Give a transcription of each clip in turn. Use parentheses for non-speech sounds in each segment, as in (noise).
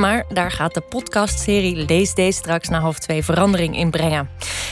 maar daar gaat de podcastserie Lees Deze straks na half twee verandering in brengen.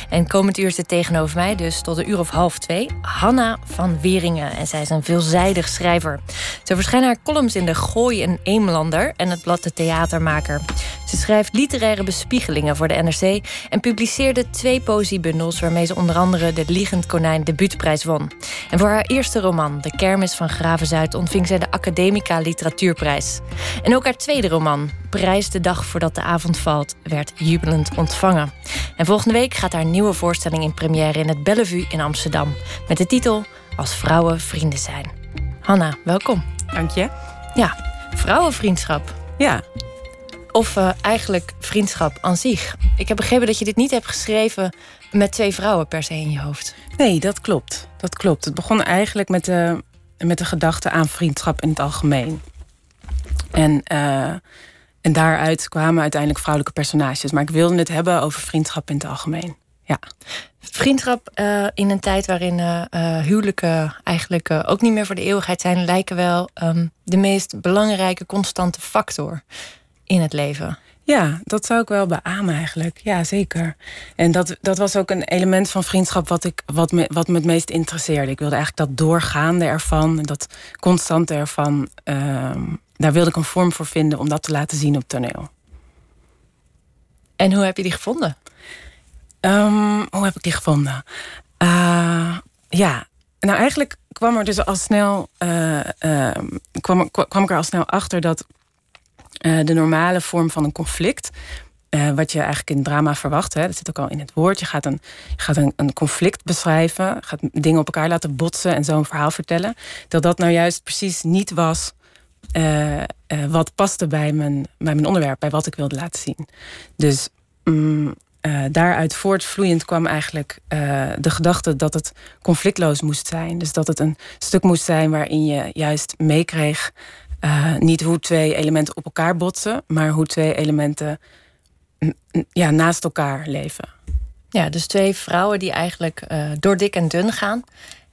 En komend uur zit tegenover mij, dus tot een uur of half twee, Hanna van Weringen. En zij is een veelzijdig schrijver. Ze verschijnen haar columns in de Gooi en Eemlander en het blad De Theatermaker. Ze schrijft literaire bespiegelingen voor de NRC en publiceerde twee poëziebundels waarmee ze onder andere de Liegend Konijn debuutprijs won. En voor haar eerste roman, De Kermis van Gravenzuid, ontving zij de Academica Literatuurprijs. En ook haar tweede roman, Prijs de dag voordat de avond valt, werd jubelend ontvangen. En volgende week gaat haar nieuwe voorstelling in première in het Bellevue in Amsterdam met de titel Als vrouwen vrienden zijn. Hanna, welkom. Dank je. Ja, vrouwenvriendschap. Ja, Of eh, eigenlijk vriendschap aan zich. Ik heb begrepen dat je dit niet hebt geschreven met twee vrouwen per se in je hoofd. nee, dat klopt. Dat klopt. Het begon eigenlijk met de, met de gedachte aan vriendschap in het algemeen. En, eh, en daaruit kwamen uiteindelijk vrouwelijke personages. Maar ik wilde het hebben over vriendschap in het algemeen. Ja, Vriendschap eh, in een tijd waarin huwelijken eigenlijk ook niet meer voor de eeuwigheid zijn, lijken wel ehm, de meest belangrijke constante factor in het leven. ja dat zou ik wel beamen eigenlijk. Ja, zeker. En dat, dat was ook een element van vriendschap wat, ik, wat, me, wat me het meest interesseerde. Ik wilde eigenlijk dat doorgaande ervan, dat constante ervan... ehm, daar wilde ik een vorm voor vinden om dat te laten zien op toneel. En hoe heb je die gevonden? Ehm, hoe heb ik die gevonden? Eh, ja, nou eigenlijk kwam er dus al snel, eh, ehm, kwam, kwam ik er al snel achter dat eh, de normale vorm van een conflict, eh, wat je eigenlijk in drama verwacht, hè, dat zit ook al in het woord. Je gaat, een, je gaat een, een conflict beschrijven, gaat dingen op elkaar laten botsen en zo een verhaal vertellen. Dat dat nou juist precies niet was eh, wat paste bij mijn, bij mijn onderwerp, bij wat ik wilde laten zien. Dus mm, daaruit voortvloeiend kwam eigenlijk de gedachte dat het conflictloos moest zijn. Dus dat het een stuk moest zijn waarin je juist meekreeg. Eh, niet hoe twee elementen op elkaar botsen, maar hoe twee elementen ja, naast elkaar leven. Ja, dus twee vrouwen die eigenlijk eh, door dik en dun gaan.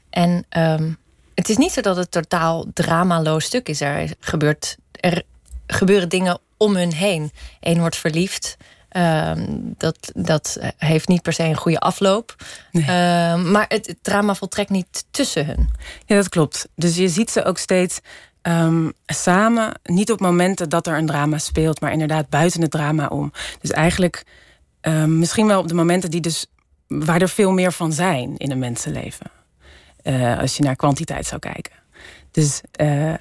En ehm, het is niet zo dat het totaal dramaloos stuk is. Er, gebeurt, er gebeuren dingen om hun heen. Eén wordt verliefd. Ehm, dat, dat heeft niet per se een goede afloop. Nee. Ehm, maar het, het drama voltrekt niet tussen hun. Ja, dat klopt. Dus je ziet ze ook steeds ehm, samen. Niet op momenten dat er een drama speelt, maar inderdaad buiten het drama om. Dus eigenlijk ehm, misschien wel op de momenten die dus, waar er veel meer van zijn in een mensenleven. Eh, als je naar kwantiteit zou kijken. Dus eh, eh,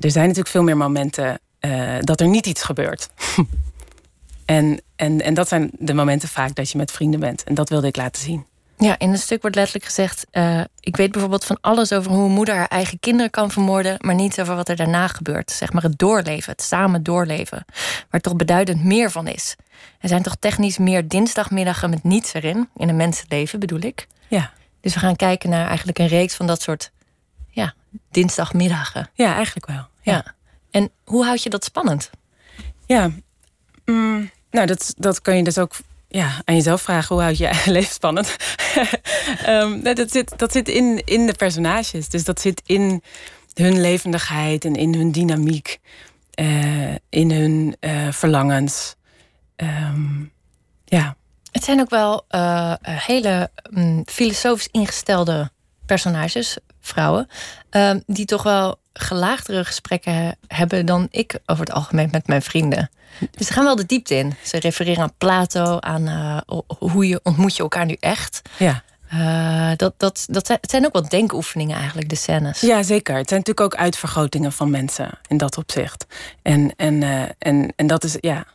er zijn natuurlijk veel meer momenten dat er niet iets gebeurt. (laughs) en, en, en dat zijn de momenten vaak dat je met vrienden bent. En dat wilde ik laten zien. Ja, in het stuk wordt letterlijk gezegd... eh, ik weet bijvoorbeeld van alles over hoe een moeder haar eigen kinderen kan vermoorden... maar niet over wat er daarna gebeurt. Zeg maar het doorleven, het samen doorleven. Waar toch beduidend meer van is. Er zijn toch technisch meer dinsdagmiddagen met niets erin... in een mensenleven bedoel ik. Ja, Dus we gaan kijken naar eigenlijk een reeks van dat soort... ja, dinsdagmiddagen. ja eigenlijk wel. Ja. En hoe houd je dat spannend? Ja, mm, nou dat, dat kan je dus ook ja, aan jezelf vragen. Hoe houd je (laughs) leven spannend? (laughs) Ehm, dat zit, dat zit in, in de personages. Dus dat zit in hun levendigheid en in hun dynamiek. eh, in hun eh, verlangens. Ehm, ja, Het zijn ook wel eh, hele mm, filosofisch ingestelde personages, vrouwen, eh, die toch wel gelaagdere gesprekken he- hebben dan ik over het algemeen met mijn vrienden. Dus ze gaan wel de diepte in. Ze refereren aan Plato, aan eh, hoe je ontmoet je elkaar nu echt. ja. Eh, dat, dat, dat zijn, het zijn ook wel denkoefeningen eigenlijk, de scènes. ja, zeker. Het zijn natuurlijk ook uitvergrotingen van mensen in dat opzicht. En, en, eh, en, en dat is, ja.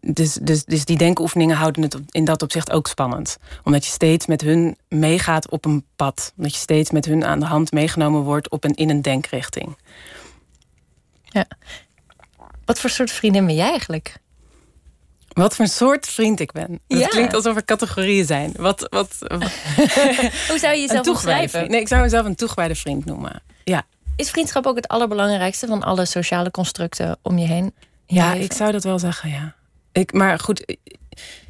Dus, dus, dus die denkoefeningen houden het in dat opzicht ook spannend. Omdat je steeds met hun meegaat op een pad. Omdat je steeds met hun aan de hand meegenomen wordt op een, in een denkrichting. Wat voor soort vriendin ben jij eigenlijk? Wat voor soort vriend ik ben. Het Ja. klinkt alsof er categorieën zijn. Wat, wat, wat (laughs) Hoe zou je jezelf omschrijven? Nee, ik zou mezelf een toegewijde vriend noemen. Ja, Is vriendschap ook het allerbelangrijkste van alle sociale constructen om je heen? je Ja, ik zou dat wel zeggen, ja. Ik, maar goed,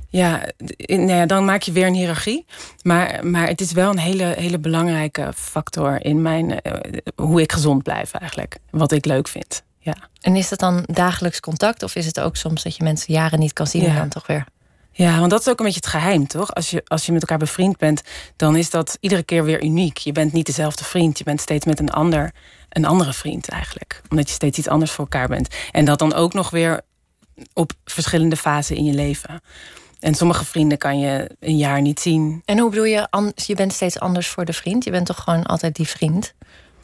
ja, nou ja, dan maak je weer een hiërarchie. Maar, maar het is wel een hele, hele belangrijke factor in mijn, eh, hoe ik gezond blijf eigenlijk. Wat ik leuk vind. Ja. En is dat dan dagelijks contact? Of is het ook soms dat je mensen jaren niet kan zien en dan toch weer? Ja, want dat is ook een beetje het geheim, toch? Als je, als je met elkaar bevriend bent, dan is dat iedere keer weer uniek. Je bent niet dezelfde vriend. Je bent steeds met een ander, een andere vriend eigenlijk. Omdat je steeds iets anders voor elkaar bent. En dat dan ook nog weer op verschillende fasen in je leven. En sommige vrienden kan je een jaar niet zien. En hoe bedoel je, je bent steeds anders voor de vriend? Je bent toch gewoon altijd die vriend?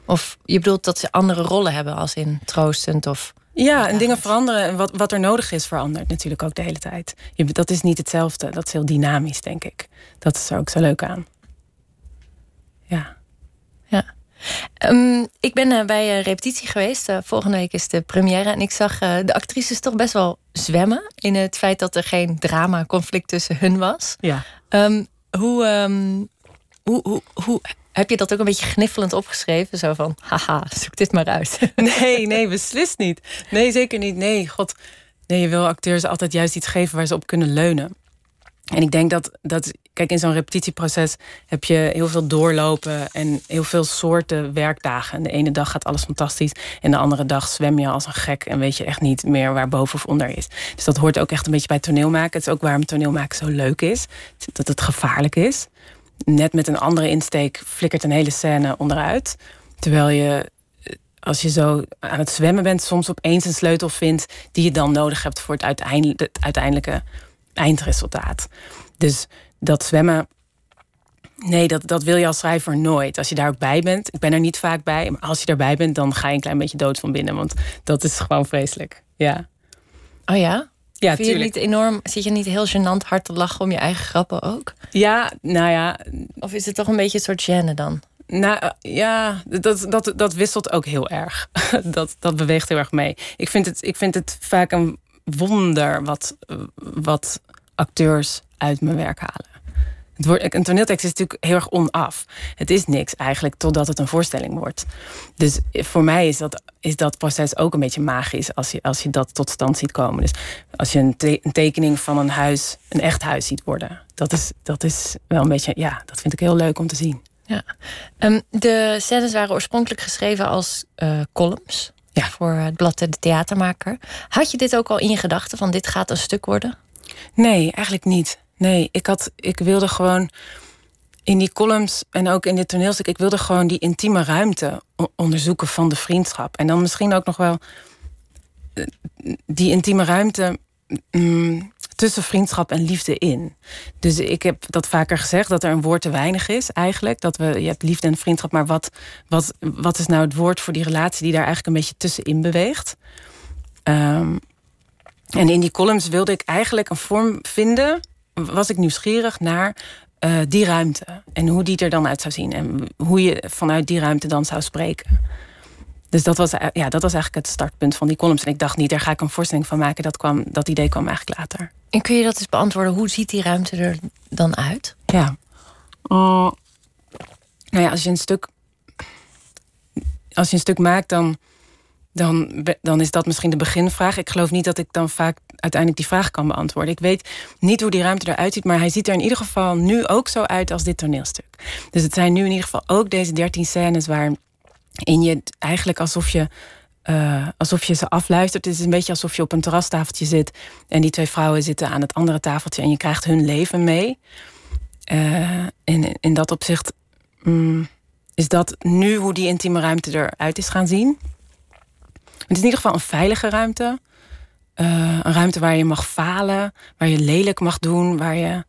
Of je bedoelt dat ze andere rollen hebben, als in troostend of. Ja, en dingen veranderen. En wat, wat er nodig is, verandert natuurlijk ook de hele tijd. Je, dat is niet hetzelfde. Dat is heel dynamisch, denk ik. Dat is er ook zo leuk aan. Ja. Ja. Ehm, ik ben uh, bij een repetitie geweest. Uh, volgende week is de première. En ik zag uh, de actrices toch best wel zwemmen. In het feit dat er geen drama-conflict tussen hun was. Ja. Um, hoe, um, hoe, hoe, hoe heb je dat ook een beetje gniffelend opgeschreven? Zo van, haha, zoek dit maar uit. (laughs) Nee, nee, beslist niet. Nee, zeker niet. Nee, god. Nee, je wil acteurs altijd juist iets geven waar ze op kunnen leunen. En ik denk dat, dat kijk, in zo'n repetitieproces heb je heel veel doorlopen en heel veel soorten werkdagen. de ene dag gaat alles fantastisch en de andere dag zwem je als een gek en weet je echt niet meer waar boven of onder is. Dus dat hoort ook echt een beetje bij toneelmaken. Het is ook waarom toneelmaken zo leuk is, dat het gevaarlijk is net met een andere insteek flikkert een hele scène onderuit. Terwijl je, eh, als je zo aan het zwemmen bent, soms opeens een sleutel vindt die je dan nodig hebt voor het, uiteindelijke eindresultaat. Dus dat zwemmen. Nee, dat, dat wil je als schrijver nooit. Als je daar ook bij bent. Ik ben er niet vaak bij. Maar als je erbij bent, dan ga je een klein beetje dood van binnen. Want dat is gewoon vreselijk. Ja. Oh ja? Ja, Vind je niet enorm, zit je niet heel gênant hard te lachen om je eigen grappen ook? Ja, nou ja. Of is het toch een beetje een soort gêne dan? Nou ja, dat, dat, dat wisselt ook heel erg. (laughs) Dat, dat beweegt heel erg mee. Ik vind het, ik vind het vaak een wonder wat, wat acteurs uit mijn werk halen. Het wordt, een toneeltekst is natuurlijk heel erg onaf. Het is niks eigenlijk totdat het een voorstelling wordt. Dus voor mij is dat, is dat proces ook een beetje magisch als je, als je dat tot stand ziet komen. Dus als je een, een tekening van een huis, een echt huis ziet worden, dat is, dat is wel een beetje, ja, dat vind ik heel leuk om te zien. Ja. Um, de scènes waren oorspronkelijk geschreven als uh, columns. Ja. Voor het blad De Theatermaker. Had je dit ook al in je gedachten van dit gaat een stuk worden? Nee, eigenlijk niet. Nee, ik, had, ik wilde gewoon in die columns en ook in dit toneelstuk, ik wilde gewoon die intieme ruimte onderzoeken van de vriendschap. En dan misschien ook nog wel eh, die intieme ruimte mm, tussen vriendschap en liefde in. Dus ik heb dat vaker gezegd, dat er een woord te weinig is eigenlijk. Dat we, je hebt liefde en vriendschap, maar wat, wat, wat is nou het woord voor die relatie die daar eigenlijk een beetje tussenin beweegt? Um, en in die columns wilde ik eigenlijk een vorm vinden was ik nieuwsgierig naar uh, die ruimte. En hoe die er dan uit zou zien. En hoe je vanuit die ruimte dan zou spreken. Dus dat was, eh, ja, dat was eigenlijk het startpunt van die columns. En ik dacht niet, daar ga ik een voorstelling van maken. Dat, kwam, dat idee kwam eigenlijk later. En kun je dat eens beantwoorden? Hoe ziet die ruimte er dan uit? Ja. Uh, nou ja, als je een stuk. Als je een stuk maakt, dan dan, dan is dat misschien de beginvraag. Ik geloof niet dat ik dan vaak uiteindelijk die vraag kan beantwoorden. Ik weet niet hoe die ruimte eruit ziet, maar hij ziet er in ieder geval nu ook zo uit als dit toneelstuk. Dus het zijn nu in ieder geval ook deze dertien scènes waarin je eigenlijk alsof je. Uh, alsof je ze afluistert. Het is een beetje alsof je op een terrastafeltje zit en die twee vrouwen zitten aan het andere tafeltje en je krijgt hun leven mee. Uh, en in dat opzicht mm, is dat nu hoe die intieme ruimte eruit is gaan zien. Het is in ieder geval een veilige ruimte. Uh, een ruimte waar je mag falen, waar je lelijk mag doen, waar je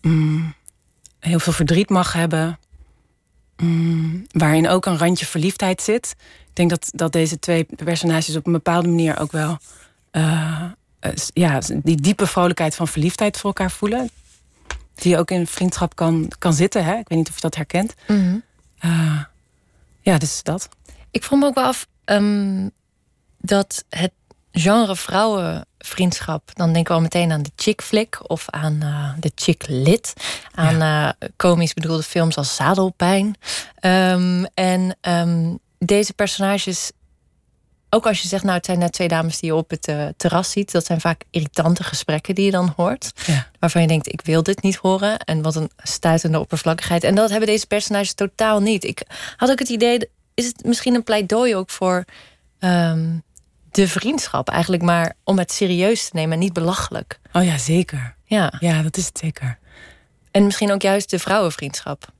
mm, heel veel verdriet mag hebben. Mm, waarin ook een randje verliefdheid zit. Ik denk dat, dat deze twee personages op een bepaalde manier ook wel uh, ja, die diepe vrolijkheid van verliefdheid voor elkaar voelen. Die ook in vriendschap kan, kan zitten. Hè? Ik weet niet of je dat herkent. Mm -hmm. ja, dus dat. Ik vroeg me ook wel af. Um, dat het genre vrouwenvriendschap, dan denken we al meteen aan de chick flick of aan uh, de chick lit, aan ja. uh, komisch bedoelde films als Zadelpijn. Um, en um, deze personages, ook als je zegt, nou het zijn net twee dames die je op het uh, terras ziet, dat zijn vaak irritante gesprekken die je dan hoort, ja. waarvan je denkt, ik wil dit niet horen en wat een stuitende oppervlakkigheid. En dat hebben deze personages totaal niet. Ik had ook het idee, is het misschien een pleidooi ook voor um, de vriendschap. Eigenlijk maar om het serieus te nemen en niet belachelijk. Oh ja, zeker. Ja. Ja, dat is het zeker. En misschien ook juist de vrouwenvriendschap.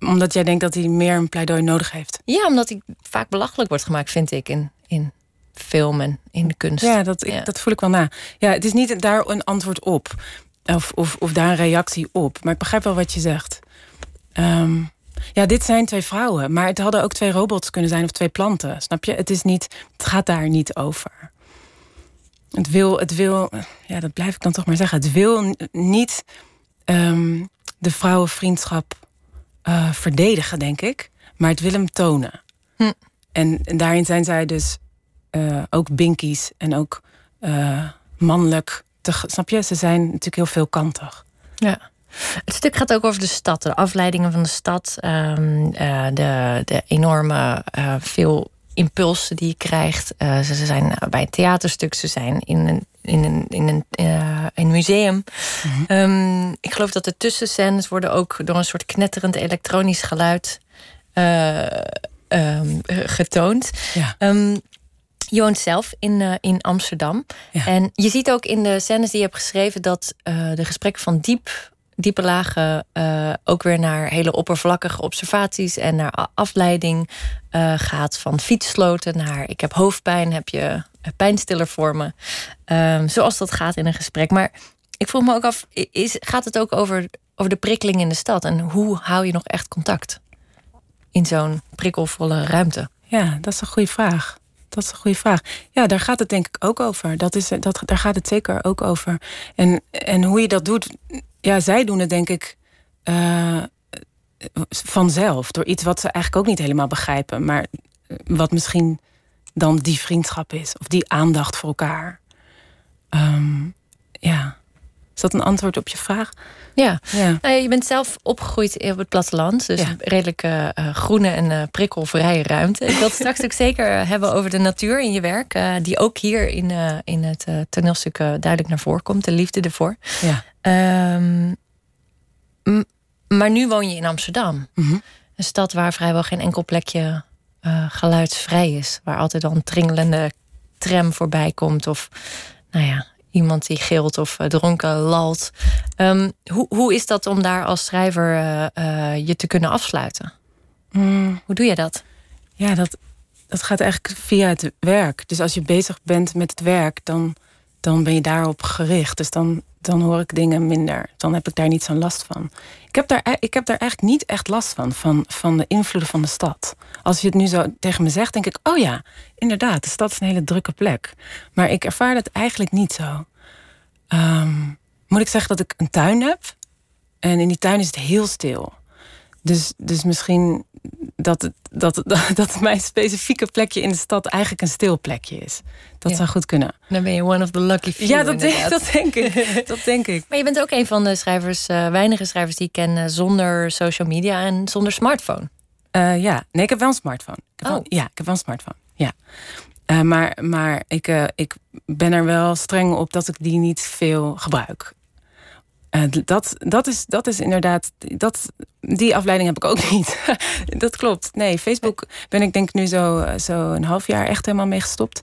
omdat jij denkt dat hij meer een pleidooi nodig heeft. Ja, omdat hij vaak belachelijk wordt gemaakt, vind ik, in, in film en in de kunst. Ja, dat, ik, dat voel ik wel na. Ja, het is niet daar een antwoord op. Of, of, of daar een reactie op. Maar ik begrijp wel wat je zegt. Ehm, ja, dit zijn twee vrouwen. Maar het hadden ook twee robots kunnen zijn of twee planten. Snap je? Het, is niet, het gaat daar niet over. Het wil, het wil, ja, dat blijf ik dan toch maar zeggen. Het wil niet um, de vrouwenvriendschap uh, verdedigen, denk ik. Maar het wil hem tonen. Hm. En, en, daarin zijn zij dus uh, ook binkies en ook uh, mannelijk. Te, snap je? Ze zijn natuurlijk heel veelkantig. Ja. Het stuk gaat ook over de stad, de afleidingen van de stad, um, uh, de, de enorme uh, veel impulsen die je krijgt. Uh, ze, ze, zijn bij een theaterstuk, ze zijn in een, in een, in een, in een museum. Mm -hmm. um, ik geloof dat de tussenscènes worden ook door een soort knetterend elektronisch geluid um, getoond. Ja. Je woont zelf in, uh, in Amsterdam. Ja. En je ziet ook in de scènes die je hebt geschreven dat uh, de gesprekken van diep, diepe lagen uh, ook weer naar hele oppervlakkige observaties en naar afleiding gaat. Van fietssloten naar ik heb hoofdpijn, heb je pijnstiller voor me. Um, zoals dat gaat in een gesprek. Maar ik vroeg me ook af, is, gaat het ook over, over de prikkeling in de stad? En hoe hou je nog echt contact in zo'n prikkelvolle ruimte? Ja, dat is een goede vraag. Dat is een goede vraag. Ja, daar gaat het denk ik ook over. Dat is, dat, daar gaat het zeker ook over. En, en hoe je dat doet, ja, zij doen het denk ik uh, vanzelf. Door iets wat ze eigenlijk ook niet helemaal begrijpen. Maar wat misschien dan die vriendschap is. Of die aandacht voor elkaar. Um, ja. Is dat een antwoord op je vraag? Ja, ja. Nou, je bent zelf opgegroeid op het platteland. Dus ja. redelijk uh, groene en uh, prikkelvrije ruimte. Ik wil het straks ook zeker hebben over de natuur in je werk. Uh, die ook hier in, in het toneelstuk duidelijk naar voren komt. De liefde ervoor. Ja. Um, maar nu woon je in Amsterdam. Mm -hmm. Een stad waar vrijwel geen enkel plekje geluidsvrij is. Waar altijd al een tringelende tram voorbij komt. Of nou ja, iemand die gilt of uh, dronken lalt. Um, hoe, hoe is dat om daar als schrijver uh, je te kunnen afsluiten? Mm. Hoe doe je dat? Ja, dat, dat gaat eigenlijk via het werk. Dus als je bezig bent met het werk, dan, dan ben je daarop gericht. Dus dan, dan hoor ik dingen minder. Dan heb ik daar niet zo'n last van. Ik heb, daar, ik heb daar eigenlijk niet echt last van, van, van de invloeden van de stad. Als je het nu zo tegen me zegt, denk ik, oh ja, inderdaad, de stad is een hele drukke plek. Maar ik ervaar dat eigenlijk niet zo. Um, moet ik zeggen dat ik een tuin heb. En in die tuin is het heel stil. Dus, dus misschien dat, het, dat, (laughs) dat, dat mijn specifieke plekje in de stad eigenlijk een stil plekje is. Dat Ja. zou goed kunnen. Dan ben je one of the lucky few. Ja, dat denk, inderdaad. (laughs) dat denk ik. (laughs) Dat denk ik. Maar je bent ook een van de schrijvers, uh, weinige schrijvers die ik ken uh, zonder social media en zonder smartphone. Uh, ja, nee, ik heb wel een smartphone. Ik heb Oh. wel, ja, ik heb wel een smartphone. Ja. Maar maar ik, ik ben er wel streng op dat ik die niet veel gebruik. Uh, dat, dat, is, dat is inderdaad. Dat, die afleiding heb ik ook (laughs) niet. dat klopt. Nee, Facebook ben ik denk ik nu zo, zo een half jaar echt helemaal mee gestopt.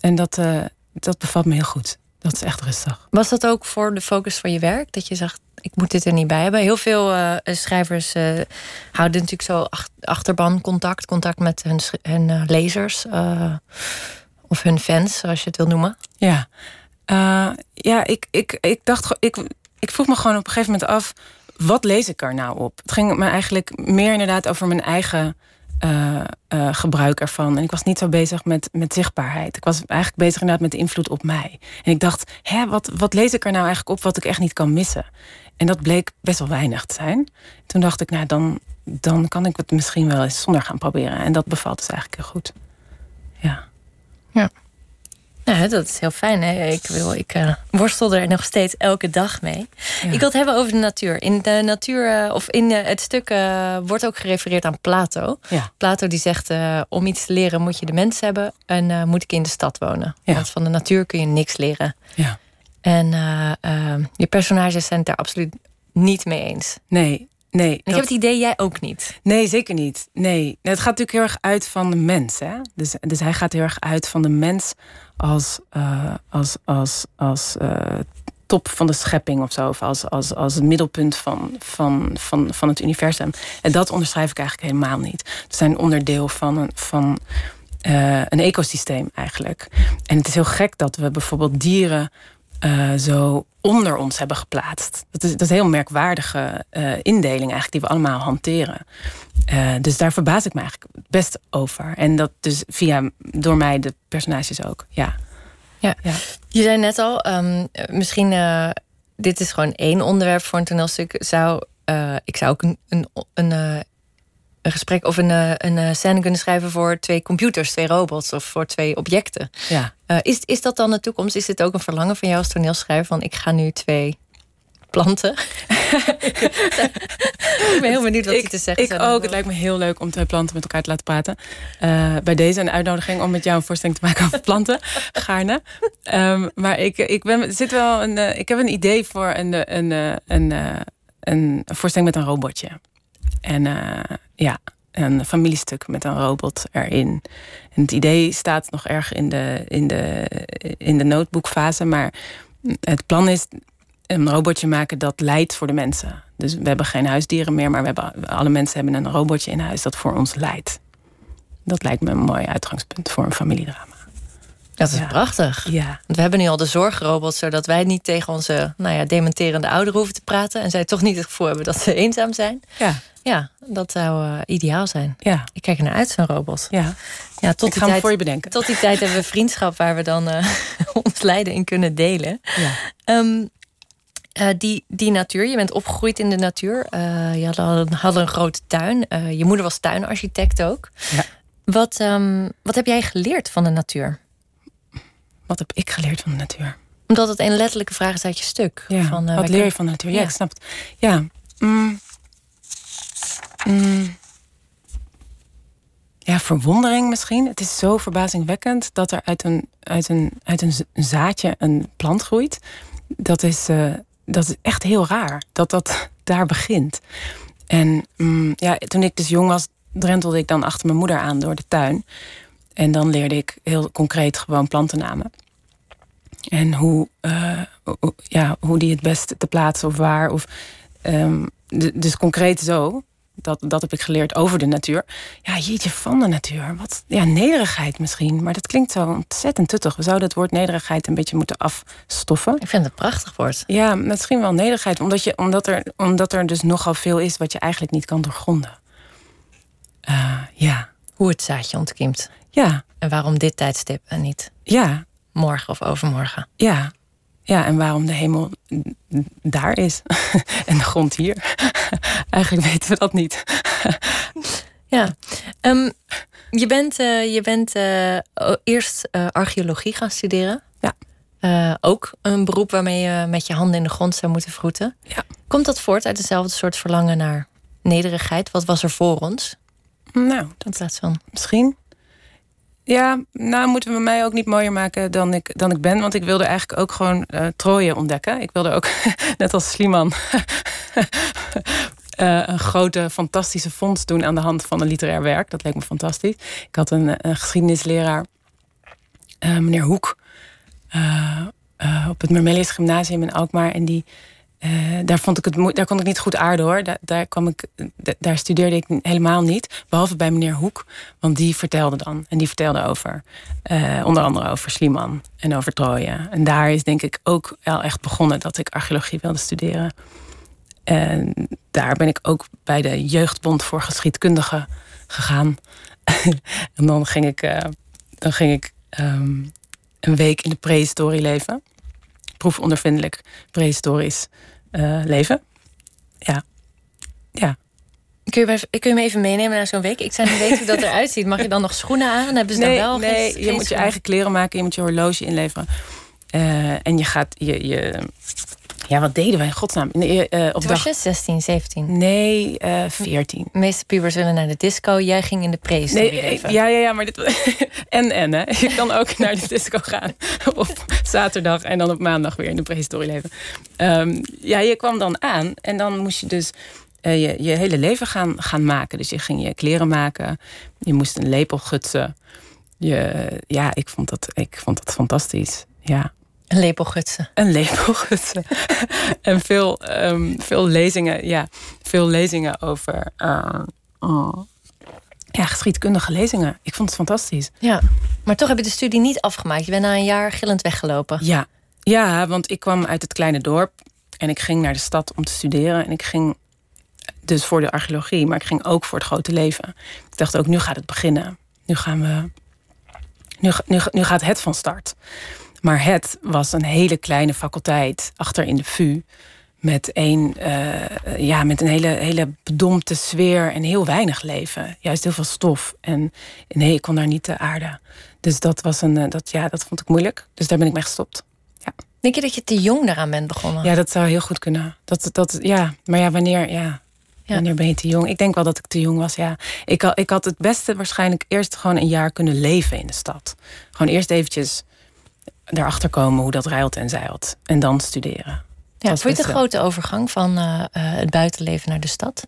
En dat, uh, dat bevalt me heel goed. Dat is echt rustig. Was dat ook voor de focus van je werk? Dat je zegt, ik moet dit er niet bij hebben. Heel veel uh, schrijvers uh, houden natuurlijk zo ach achterban contact. Contact met hun, hun uh, lezers. of hun fans, zoals je het wil noemen. Ja, ja ik, ik, ik dacht... Ik, ik vroeg me gewoon op een gegeven moment af... wat lees ik er nou op? Het ging me eigenlijk meer inderdaad over mijn eigen... Uh, uh, gebruik ervan. En ik was niet zo bezig met, met zichtbaarheid. Ik was eigenlijk bezig inderdaad met de invloed op mij. En ik dacht, hè, wat, wat lees ik er nou eigenlijk op wat ik echt niet kan missen? En dat bleek best wel weinig te zijn. Toen dacht ik, nou, dan, dan kan ik het misschien wel eens zonder gaan proberen. En dat bevalt dus eigenlijk heel goed. Ja. Ja. Ja, dat is heel fijn. Hè? Ik, wil, ik uh, worstel er nog steeds elke dag mee. Ja. Ik wil het hebben over de natuur. In de natuur, uh, of in uh, het stuk wordt ook gerefereerd aan Plato. Ja. Plato die zegt: om iets te leren moet je de mens hebben en moet ik in de stad wonen. Ja. Want van de natuur kun je niks leren. Ja. En je personages zijn het daar absoluut niet mee eens. Nee, Nee. Ik heb het idee, jij ook niet. Nee, zeker niet. Nee. Het gaat natuurlijk heel erg uit van de mens. Hè? Dus, dus hij gaat heel erg uit van de mens als, uh, als, als, als uh, top van de schepping of zo. Of als, als, als het middelpunt van, van, van, van het universum. En dat onderschrijf ik eigenlijk helemaal niet. Het zijn onderdeel van een. Van, uh, een ecosysteem eigenlijk. En het is heel gek dat we bijvoorbeeld dieren uh, zo onder ons hebben geplaatst. Dat is, dat is een heel merkwaardige uh, indeling eigenlijk die we allemaal hanteren. Uh, dus daar verbaas ik me eigenlijk best over. En dat dus via, door mij de personages ook, ja. Ja, ja. je zei net al, um, misschien dit is gewoon één onderwerp voor een toneelstuk. Zou, ik zou ook een, een, een een gesprek of een, eh, een eh, scène kunnen schrijven voor twee computers, twee robots of voor twee objecten. Ja. Uh, is, is dat dan de toekomst? Is dit ook een verlangen van jou als toneelschrijver? Van ik ga nu twee planten. (laughs) ik ben heel benieuwd wat ik, je te zeggen Ik ook. Het lijkt me heel leuk om twee planten met elkaar te laten praten. Uh, bij deze een uitnodiging om met jou een voorstelling te maken over planten. (laughs) Gaarne. Um, maar ik, ik, ben, zit wel een, uh, ik heb een idee voor een, een, een, een, een voorstelling met een robotje. En uh, ja, een familiestuk met een robot erin. En het idee staat nog erg in de, in de, in de notebookfase. Maar het plan is een robotje maken dat leidt voor de mensen. Dus we hebben geen huisdieren meer, maar we hebben, alle mensen hebben een robotje in huis dat voor ons leidt. Dat lijkt me een mooi uitgangspunt voor een familiedrama. Dat is ja. prachtig. Ja. Want we hebben nu al de zorgrobot, zodat wij niet tegen onze nou ja, dementerende ouderen hoeven te praten. En zij toch niet het gevoel hebben dat ze eenzaam zijn. Ja. Ja, dat zou uh, ideaal zijn. Ja. Ik kijk er naar uit, zo'n robot. Ja. Ja, tot ik die ga tijd, voor je bedenken. Tot die tijd hebben we (laughs) vriendschap waar we dan uh, (laughs) ons lijden in kunnen delen. Ja. Um, uh, die, die natuur, je bent opgegroeid in de natuur. je had, een, had een grote tuin. je moeder was tuinarchitect ook. Ja. Wat, um, wat heb jij geleerd van de natuur? Wat heb ik geleerd van de natuur? Omdat het een letterlijke vraag is uit je stuk. Ja, van, wat leer je van de natuur? Ja, ja. ik snap het. Ja. Mm. Mm. Ja, verwondering misschien. Het is zo verbazingwekkend dat er uit een, uit een, uit een zaadje een plant groeit. Dat is, uh, dat is echt heel raar dat dat (laughs) daar begint. En mm, ja, toen ik dus jong was, drentelde ik dan achter mijn moeder aan door de tuin. En dan leerde ik heel concreet gewoon plantennamen. En hoe, uh, ja, hoe die het beste te plaatsen of waar. Of, um, dus concreet zo. Dat, dat heb ik geleerd over de natuur. Ja, jeetje, van de natuur. Wat, ja, nederigheid misschien. Maar dat klinkt zo ontzettend tuttig. We zouden het woord nederigheid een beetje moeten afstoffen. Ik vind het een prachtig woord. Ja, misschien wel nederigheid. Omdat, je, omdat, er, omdat er dus nogal veel is wat je eigenlijk niet kan doorgronden. Uh, ja. Hoe het zaadje ontkiemt. Ja. En waarom dit tijdstip en niet ja. morgen of overmorgen. Ja. Ja, en waarom de hemel daar is (laughs) en de grond hier. (laughs) Eigenlijk weten we dat niet. (laughs) ja. Um, je bent, uh, je bent uh, eerst uh, archeologie gaan studeren. Ja. ook een beroep waarmee je met je handen in de grond zou moeten vroeten. Ja. Komt dat voort uit dezelfde soort verlangen naar nederigheid? Wat was er voor ons? Nou, in plaats van. Misschien. Ja, nou moeten we mij ook niet mooier maken dan ik, dan ik ben. Want ik wilde eigenlijk ook gewoon uh, Troje ontdekken. Ik wilde ook, (laughs) net als Sliman, uh, (laughs) een grote, fantastische fonds doen aan de hand van een literair werk. Dat leek me fantastisch. Ik had een, geschiedenisleraar, uh, meneer Hoek, op het Mermelius Gymnasium in Alkmaar. En die, uh, daar, vond ik het, daar kon ik niet goed aarden hoor. Daar, daar, kwam ik, daar studeerde ik helemaal niet. Behalve bij meneer Hoek. Want die vertelde dan. En die vertelde over. Uh, onder andere over Sliman en over Troje. En daar is denk ik ook wel echt begonnen dat ik archeologie wilde studeren. En daar ben ik ook bij de Jeugdbond voor Geschiedkundigen gegaan. (laughs) en dan ging ik, uh, dan ging ik um, een week in de prehistorie leven. Proefondervindelijk prehistorisch uh, leven. Ja. Ja. Kun je, me, kun je me even meenemen naar zo'n week? Ik zou niet weten hoe dat eruit ziet. Mag je dan nog schoenen aan? Hebben ze nee, dan wel Nee, geen, je moet je eigen kleren maken. Je moet je horloge inleveren. Uh, en je gaat... Je, je, ja, wat deden wij in godsnaam? De, uh, op Toen dag... was je 16, 17? Nee, uh, 14. De meeste pubers willen naar de disco. Jij ging in de prehistorie nee, leven. Ja, ja, ja, maar dit... (laughs) en, en, hè. Je kan ook naar de disco gaan. (laughs) op zaterdag en dan op maandag weer in de prehistorie leven. Um, ja, je kwam dan aan en dan moest je dus... eh, je, je hele leven gaan, gaan maken. Dus je ging je kleren maken, je moest een lepel gutsen. Je, ja, ik vond, dat, ik vond dat fantastisch. Ja. Een lepel gutsen. Een lepel gutsen. (laughs) en veel, ehm, veel lezingen, ja, veel lezingen over uh, ja, geschiedkundige lezingen. Ik vond het fantastisch. Ja, maar toch heb je de studie niet afgemaakt. Je bent na een jaar gillend weggelopen. Ja, ja want ik kwam uit het kleine dorp en ik ging naar de stad om te studeren. En ik ging dus voor de archeologie, maar ik ging ook voor het grote leven. Ik dacht ook, nu gaat het beginnen. Nu gaan we. Nu, nu, nu gaat het van start. Maar het was een hele kleine faculteit achter in de VU. Met een, uh, ja, met een hele, hele bedompte sfeer en heel weinig leven. Juist heel veel stof. En nee, ik kon daar niet te aarde. Dus dat, was een, eh, dat, ja, dat vond ik moeilijk. Dus daar ben ik mee gestopt. Ja. Denk je dat je te jong daaraan bent begonnen? Ja, dat zou heel goed kunnen. Dat, dat, ja. Maar ja, wanneer, ja, wanneer ben je te jong? Ik denk wel dat ik te jong was, ja. Ik, ik had het beste waarschijnlijk eerst gewoon een jaar kunnen leven in de stad. Gewoon eerst eventjes erachter komen hoe dat ruilt en zeilt. En dan studeren. Ja, vond je een grote overgang van uh, het buitenleven naar de stad?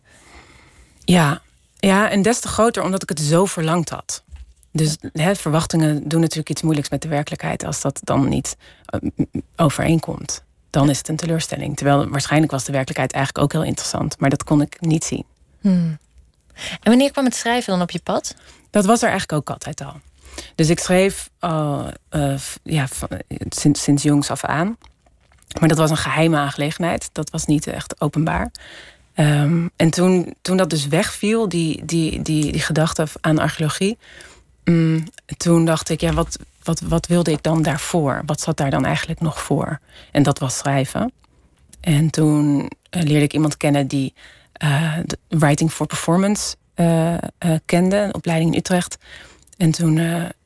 Ja. ja, en des te groter omdat ik het zo verlangd had. Dus hè, verwachtingen doen natuurlijk iets moeilijks met de werkelijkheid als dat dan niet uh, overeenkomt. Dan is het een teleurstelling. Terwijl waarschijnlijk was de werkelijkheid eigenlijk ook heel interessant, maar dat kon ik niet zien. Hmm. En wanneer kwam het schrijven dan op je pad? Dat was er eigenlijk ook altijd al. Dus ik schreef uh, ja, sinds, sinds jongs af aan. Maar dat was een geheime aangelegenheid. Dat was niet echt openbaar. Um, en toen, toen dat dus wegviel, die, die, die, die gedachte aan archeologie. Um, toen dacht ik, ja, wat, wat, wat wilde ik dan daarvoor? Wat zat daar dan eigenlijk nog voor? En dat was schrijven. En toen uh, leerde ik iemand kennen die Writing for Performance kende, een opleiding in Utrecht. En toen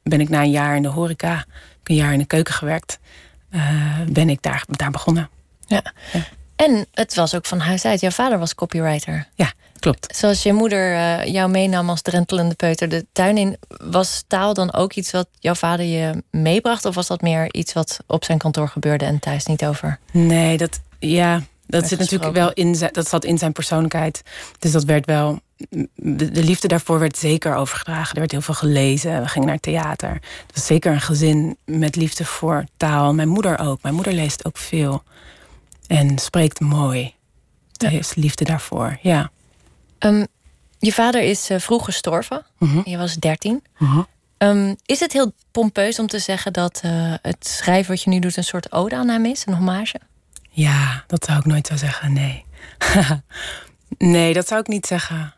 ben ik na een jaar in de horeca, een jaar in de keuken gewerkt uh, ben ik daar, daar begonnen. Ja. En het was ook van huis uit. Jouw vader was copywriter. Ja, klopt. Zoals je moeder uh, jou meenam als drentelende peuter de tuin in. Was taal dan ook iets wat jouw vader je meebracht? Of was dat meer iets wat op zijn kantoor gebeurde en thuis niet over? Nee, dat, ja, dat zit natuurlijk wel in zijn, dat zat in zijn persoonlijkheid. Dus dat werd wel. De liefde daarvoor werd zeker overgedragen. Er werd heel veel gelezen. We gingen naar theater. Het was zeker een gezin met liefde voor taal. Mijn moeder ook. Mijn moeder leest ook veel. En spreekt mooi. Er is liefde daarvoor, ja. Um, je vader is uh, vroeg gestorven. Uh Je was dertien. Uh um, is het heel pompeus om te zeggen dat uh, het schrijven wat je nu doet... een soort ode aan hem is, een hommage? Ja, dat zou ik nooit zo zeggen, nee. (laughs) nee, dat zou ik niet zeggen.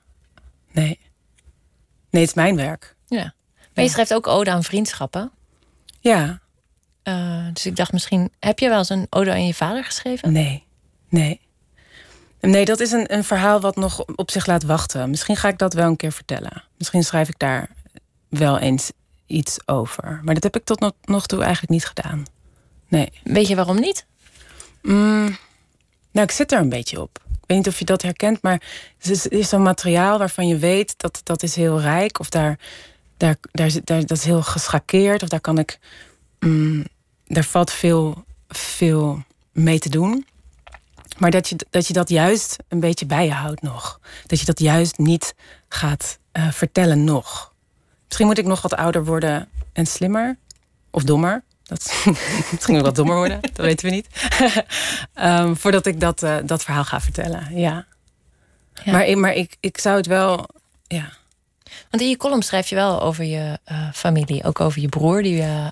Nee. Nee, het is mijn werk. Ja. Maar je schrijft ook ode aan vriendschappen. Ja. Uh, dus ik dacht misschien, heb je wel eens een ode aan je vader geschreven? Nee, nee. Nee, dat is een, een verhaal wat nog op zich laat wachten. Misschien ga ik dat wel een keer vertellen. Misschien schrijf ik daar wel eens iets over. Maar dat heb ik tot nog, nog toe eigenlijk niet gedaan. Nee. Weet je waarom niet? Mm, nou, ik zit er een beetje op. Weet niet of je dat herkent, maar het is, zo'n materiaal waarvan je weet dat dat is heel rijk. Of daar, daar, daar, dat is heel geschakeerd. Of daar kan ik. Mm, daar valt veel, veel mee te doen. Maar dat je, dat je dat juist een beetje bij je houdt nog. Dat je dat juist niet gaat uh, vertellen nog. Misschien moet ik nog wat ouder worden en slimmer. Of dommer. Dat misschien (laughs) nog wat dommer worden, dat weten we niet. um, (laughs) voordat ik dat, uh, dat verhaal ga vertellen, ja. ja. Maar, maar ik, ik zou het wel, ja. Want in je column schrijf je wel over je uh, familie. Ook over je broer die uh,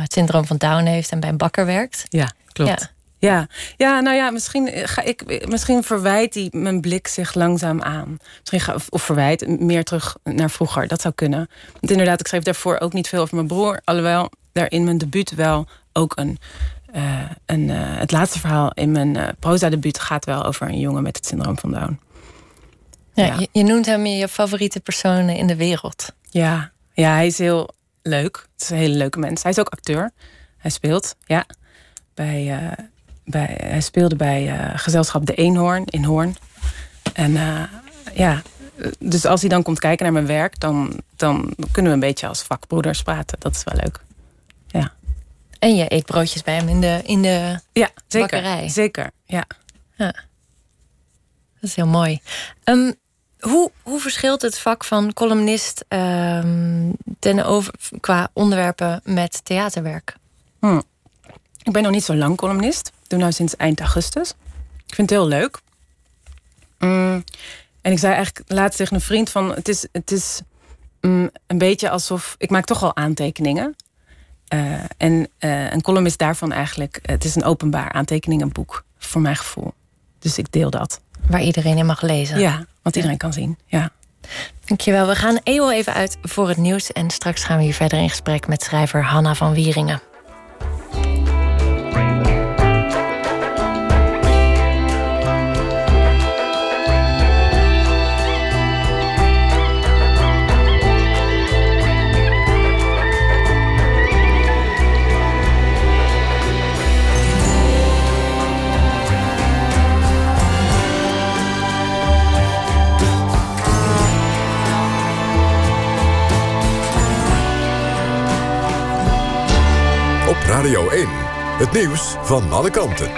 het syndroom van Down heeft en bij een bakker werkt. Ja, klopt. Ja. Ja, ja nou ja, misschien, ga ik, misschien verwijt die mijn blik zich langzaam aan. Misschien ga, of verwijt meer terug naar vroeger. Dat zou kunnen. Want inderdaad, ik schreef daarvoor ook niet veel over mijn broer. Alhoewel daar in mijn debuut wel ook een. Uh, een uh, het laatste verhaal in mijn uh, proza-debuut gaat wel over een jongen met het syndroom van Down. Ja, ja. Je, je, noemt hem je favoriete persoon in de wereld. Ja, ja hij is heel leuk. Het is een hele leuke mens. Hij is ook acteur. Hij speelt, ja. Bij, bij, hij speelde bij gezelschap De Eenhoorn in Hoorn. En ja, dus als hij dan komt kijken naar mijn werk, dan, dan kunnen we een beetje als vakbroeders praten. Dat is wel leuk. En je eet broodjes bij hem in de, in de ja, zeker, bakkerij. Zeker, ja. ja. Dat is heel mooi. Um, hoe, hoe verschilt het vak van columnist um, ten over, qua onderwerpen met theaterwerk? Hm. Ik ben nog niet zo lang columnist. Ik doe nu sinds eind augustus. Ik vind het heel leuk. Mm. En ik zei eigenlijk laatst tegen een vriend van... het is, het is mm, een beetje alsof... ik maak toch al aantekeningen. Uh, en uh, een column is daarvan eigenlijk... het is een openbaar aantekeningenboek, voor mijn gevoel. Dus ik deel dat. Waar iedereen in mag lezen. Ja, wat iedereen kan zien. Ja. Dankjewel. We gaan EO even uit voor het nieuws. En straks gaan we hier verder in gesprek met schrijver Hanna van Wieringen. Radio 1. Het nieuws van alle kanten.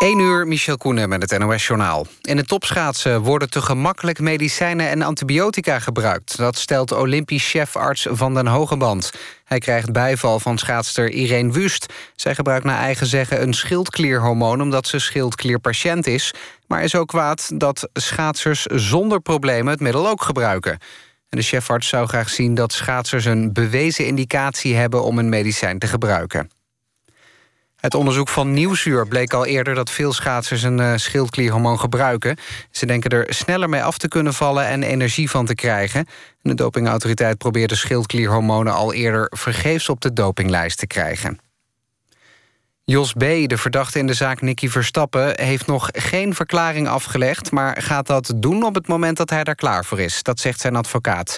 1 uur, Michel Koenen met het NOS-journaal. In het topschaatsen worden te gemakkelijk medicijnen en antibiotica gebruikt. Dat stelt Olympisch chefarts Van den Hogeband. Hij krijgt bijval van schaatster Irene Wust. Zij gebruikt naar eigen zeggen een schildklierhormoon... omdat ze schildklierpatiënt is. Maar is ook kwaad dat schaatsers zonder problemen het middel ook gebruiken. En de chefarts zou graag zien dat schaatsers een bewezen indicatie hebben... om een medicijn te gebruiken. Het onderzoek van Nieuwsuur bleek al eerder dat veel schaatsers een uh, schildklierhormoon gebruiken. Ze denken er sneller mee af te kunnen vallen en energie van te krijgen. De dopingautoriteit probeerde schildklierhormonen al eerder vergeefs op de dopinglijst te krijgen. Jos B., de verdachte in de zaak Nicky Verstappen... heeft nog geen verklaring afgelegd... maar gaat dat doen op het moment dat hij daar klaar voor is. Dat zegt zijn advocaat.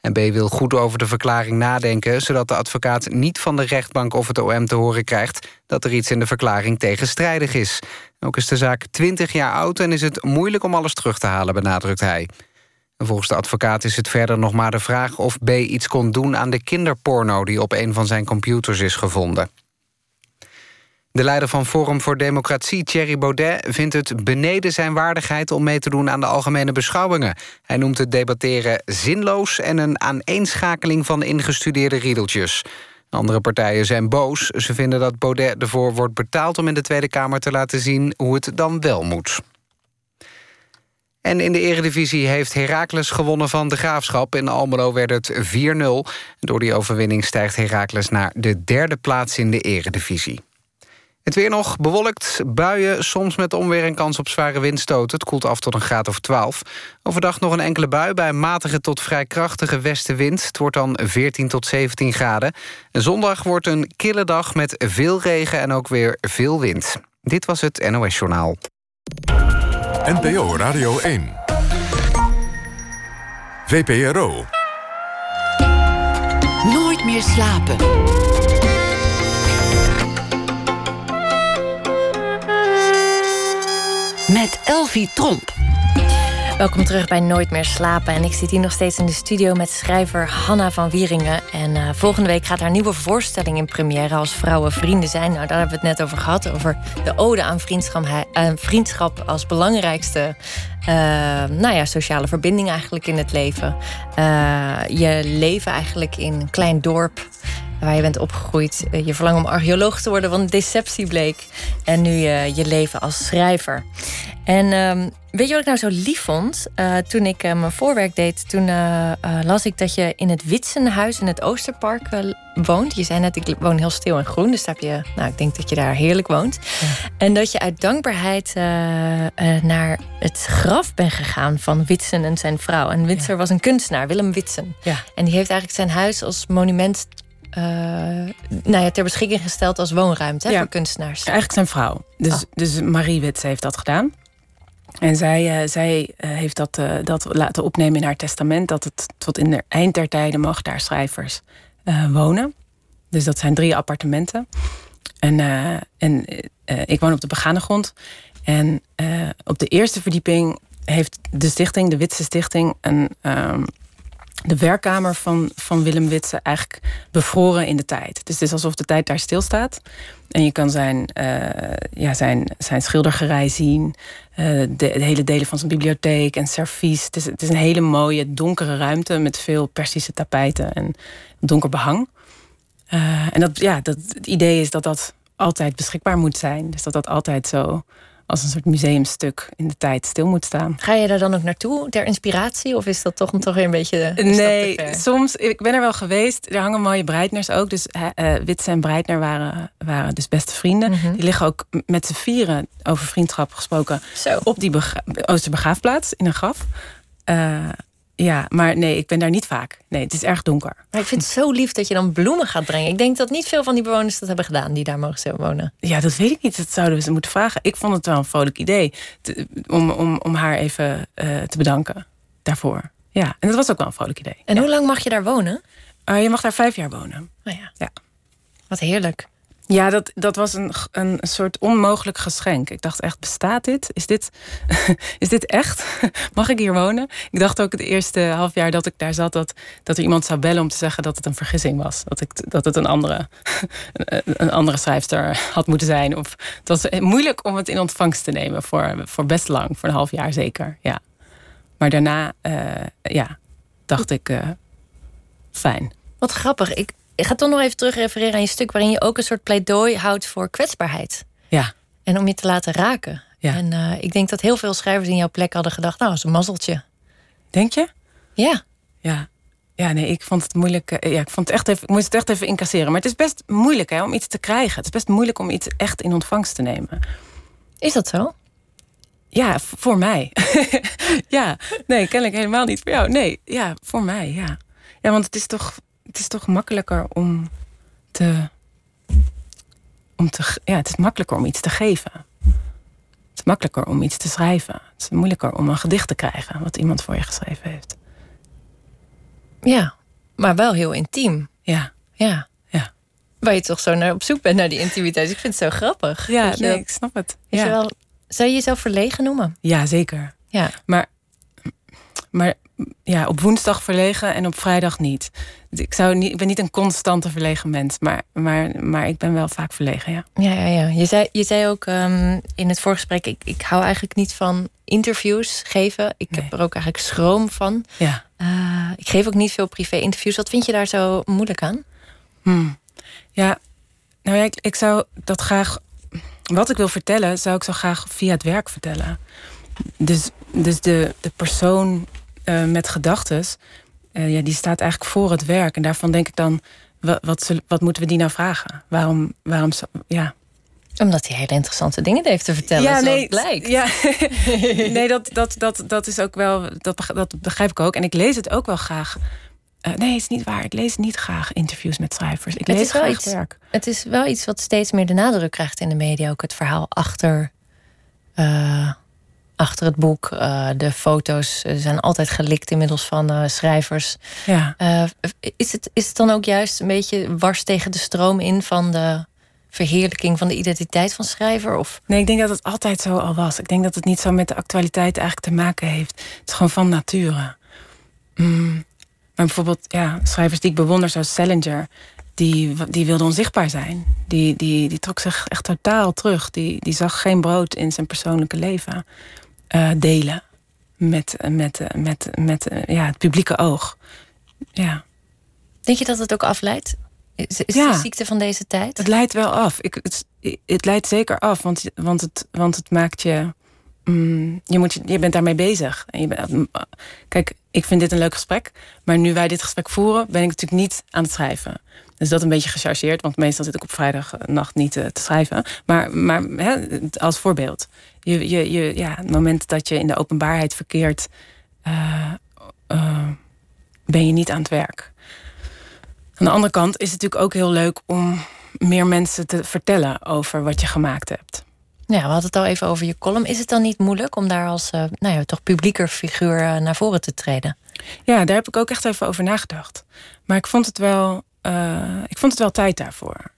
En B wil goed over de verklaring nadenken... zodat de advocaat niet van de rechtbank of het OM te horen krijgt... dat er iets in de verklaring tegenstrijdig is. Ook is de zaak 20 jaar oud en is het moeilijk om alles terug te halen, benadrukt hij. En volgens de advocaat is het verder nog maar de vraag of B iets kon doen aan de kinderporno... die op een van zijn computers is gevonden. De leider van Forum voor Democratie, Thierry Baudet... vindt het beneden zijn waardigheid om mee te doen aan de algemene beschouwingen. Hij noemt het debatteren zinloos... en een aaneenschakeling van ingestudeerde riedeltjes. Andere partijen zijn boos. Ze vinden dat Baudet ervoor wordt betaald om in de Tweede Kamer te laten zien... hoe het dan wel moet. En in de eredivisie heeft Heracles gewonnen van de Graafschap. In Almelo werd het 4-0. Door die overwinning stijgt Heracles naar de derde plaats in de eredivisie. Het weer nog bewolkt, buien, soms met onweer en kans op zware windstoten. Het koelt af tot een graad of 12. Overdag nog een enkele bui bij een matige tot vrij krachtige westenwind. Het wordt dan 14 tot 17 graden. En zondag wordt een kille dag met veel regen en ook weer veel wind. Dit was het NOS Journaal. NPO Radio 1. VPRO. Nooit meer slapen. Met Elvie Tromp. Welkom terug bij Nooit meer slapen. En ik zit hier nog steeds in de studio met schrijver Hanna van Wieringen. En uh, volgende week gaat haar nieuwe voorstelling in première als vrouwen vrienden zijn. Nou, daar hebben we het net over gehad. Over de ode aan vriendschap, uh, vriendschap als belangrijkste uh, nou ja, sociale verbinding eigenlijk in het leven. je leven eigenlijk in een klein dorp waar je bent opgegroeid. je verlangen om archeoloog te worden, want deceptie bleek. En nu je leven als schrijver. En um, weet je wat ik nou zo lief vond? Uh, toen ik uh, mijn voorwerk deed, toen uh, las ik dat je in het Witsenhuis in het Oosterpark woont. Je zei net, ik woon heel stil en groen, dus heb je, nou, ik denk dat je daar heerlijk woont. Ja. En dat je uit dankbaarheid naar het graf bent gegaan van Witsen en zijn vrouw. En Witser ja. was een kunstenaar, Willem Witsen. Ja. En die heeft eigenlijk zijn huis als monument uh, nou ja, ter beschikking gesteld als woonruimte ja. voor kunstenaars. Eigenlijk zijn vrouw. Dus, oh. dus Marie Witsen heeft dat gedaan. En zij, uh, zij uh, heeft dat, dat laten opnemen in haar testament... dat het tot in de eind der tijden mogen daar schrijvers wonen. Dus dat zijn drie appartementen. En, en ik woon op de begane grond. En op de eerste verdieping heeft de stichting, de Witse Stichting... een, um, de werkkamer van, van Willem Witse eigenlijk bevroren in de tijd. Dus het is alsof de tijd daar stilstaat. En je kan zijn, uh, ja, zijn, zijn schildergerij zien. Uh, de, hele delen van zijn bibliotheek en servies. Het is, het is een hele mooie donkere ruimte met veel Persische tapijten en donker behang. Uh, en dat, ja, dat, het idee is dat dat altijd beschikbaar moet zijn. Dus dat dat altijd zo als een soort museumstuk in de tijd stil moet staan. Ga je daar dan ook naartoe ter inspiratie? Of is dat toch, toch weer een beetje. Nee, soms. Ik ben er wel geweest. Er hangen mooie Breitners ook. Dus uh, Witse en Breitner waren, waren dus beste vrienden. Mhm. Die liggen ook met z'n vieren over vriendschap gesproken Zo. op die Oosterbegraafplaats in een graf. Uh, ja, maar nee, ik ben daar niet vaak. Nee, het is erg donker. Maar ik vind het zo lief dat je dan bloemen gaat brengen. Ik denk dat niet veel van die bewoners dat hebben gedaan die daar mogen wonen. Ja, dat weet ik niet. Dat zouden we ze moeten vragen. Ik vond het wel een vrolijk idee om, om, om haar even uh, te bedanken daarvoor. Ja, en dat was ook wel een vrolijk idee. En hoe lang mag je daar wonen? Uh, je mag daar vijf jaar wonen. Oh ja. ja. Wat heerlijk. Ja, dat, dat was een, een soort onmogelijk geschenk. Ik dacht echt, bestaat dit? Is dit, (laughs) is dit echt? (laughs) Mag ik hier wonen? Ik dacht ook het eerste half jaar dat ik daar zat... dat, dat er iemand zou bellen om te zeggen dat het een vergissing was. Dat, ik, dat het een andere, (laughs) een andere schrijfster had moeten zijn. Of, het was moeilijk om het in ontvangst te nemen. Voor, voor best lang, voor een half jaar zeker. Ja. Maar daarna uh, ja, dacht ik, uh, fijn. Wat grappig. Ik, ik ga toch nog even terug refereren aan je stuk waarin je ook een soort pleidooi houdt voor kwetsbaarheid. Ja. En om je te laten raken. Ja. En uh, ik denk dat heel veel schrijvers in jouw plek hadden gedacht, nou, dat is een mazzeltje. Denk je? Ja. Ja. Ja, nee, ik vond het moeilijk. Uh, ja, ik, vond het echt even, ik moest het echt even incasseren. Maar het is best moeilijk hè, om iets te krijgen. Het is best moeilijk om iets echt in ontvangst te nemen. Is dat zo? Ja, voor mij. (laughs) ja, nee, kennelijk helemaal niet voor jou. Nee, ja, voor mij, ja. Ja, want het is toch het is toch makkelijker om te. Om te ja, het is makkelijker om iets te geven. Het is makkelijker om iets te schrijven. Het is moeilijker om een gedicht te krijgen wat iemand voor je geschreven heeft. Ja, maar wel heel intiem. Ja. Ja. ja. Waar je toch zo naar op zoek bent naar die intimiteit. Ik vind het zo grappig. Ja, nee, ik snap het. Ja. Je wel, zou je jezelf verlegen noemen? Ja, zeker. Ja. Maar, maar ja, op woensdag verlegen en op vrijdag niet. Ik, zou niet, ik ben niet een constante verlegen mens, maar, maar, maar ik ben wel vaak verlegen, ja. Ja, ja, ja. Je, zei, je zei ook um, in het voorgesprek... Ik, ik hou eigenlijk niet van interviews geven. Ik Nee. heb er ook eigenlijk schroom van. Ja. Uh, ik geef ook niet veel privé-interviews. Wat vind je daar zo moeilijk aan? Hmm. Ja, nou ja, ik, ik zou dat graag... Wat ik wil vertellen, zou ik zo graag via het werk vertellen. Dus, dus de, de persoon uh, met gedachtes, uh, ja, die staat eigenlijk voor het werk. En daarvan denk ik dan, wat, wat, wat moeten we die nou vragen? Waarom, waarom ja. Omdat hij hele interessante dingen heeft te vertellen, ja, nee, blijkt. Ja, (laughs) nee, dat, dat, dat, dat is ook wel, dat, dat begrijp ik ook. En ik lees het ook wel graag. Uh, nee, het is niet waar. Ik lees niet graag interviews met schrijvers. Ik het lees graag iets, werk. Het is wel iets wat steeds meer de nadruk krijgt in de media. Ook het verhaal achter uh, achter het boek. Uh, de foto's zijn altijd gelikt inmiddels van uh, schrijvers. Ja. Uh, is, het, is het dan ook juist een beetje wars tegen de stroom in van de verheerlijking van de identiteit van schrijver? Of? Nee, ik denk dat het altijd zo al was. Ik denk dat het niet zo met de actualiteit eigenlijk te maken heeft. Het is gewoon van nature. Mm. Maar bijvoorbeeld, ja, schrijvers die ik bewonder, zoals Salinger, die, die wilde onzichtbaar zijn. Die, die, die trok zich echt totaal terug. Die, die zag geen brood in zijn persoonlijke leven uh, delen met, met, met, met ja, het publieke oog. Ja. Denk je dat het ook afleidt? Is, is ja. de ziekte van deze tijd? Het leidt wel af. Ik, het, het leidt zeker af, want, want, het, want het maakt je. Mm, je, moet, je bent daarmee bezig. En je bent, kijk, ik vind dit een leuk gesprek. Maar nu wij dit gesprek voeren, ben ik natuurlijk niet aan het schrijven. Dus dat een beetje gechargeerd, want meestal zit ik op vrijdagnacht niet te schrijven. Maar, maar hè, als voorbeeld. Je, je, je, ja, het moment dat je in de openbaarheid verkeert, uh, uh, ben je niet aan het werk. Aan de andere kant is het natuurlijk ook heel leuk om meer mensen te vertellen over wat je gemaakt hebt. Ja, we hadden het al even over je column. Is het dan niet moeilijk om daar als uh, nou ja, toch publieker figuur naar voren te treden? Ja, daar heb ik ook echt even over nagedacht. Maar ik vond het wel, ik vond het wel tijd daarvoor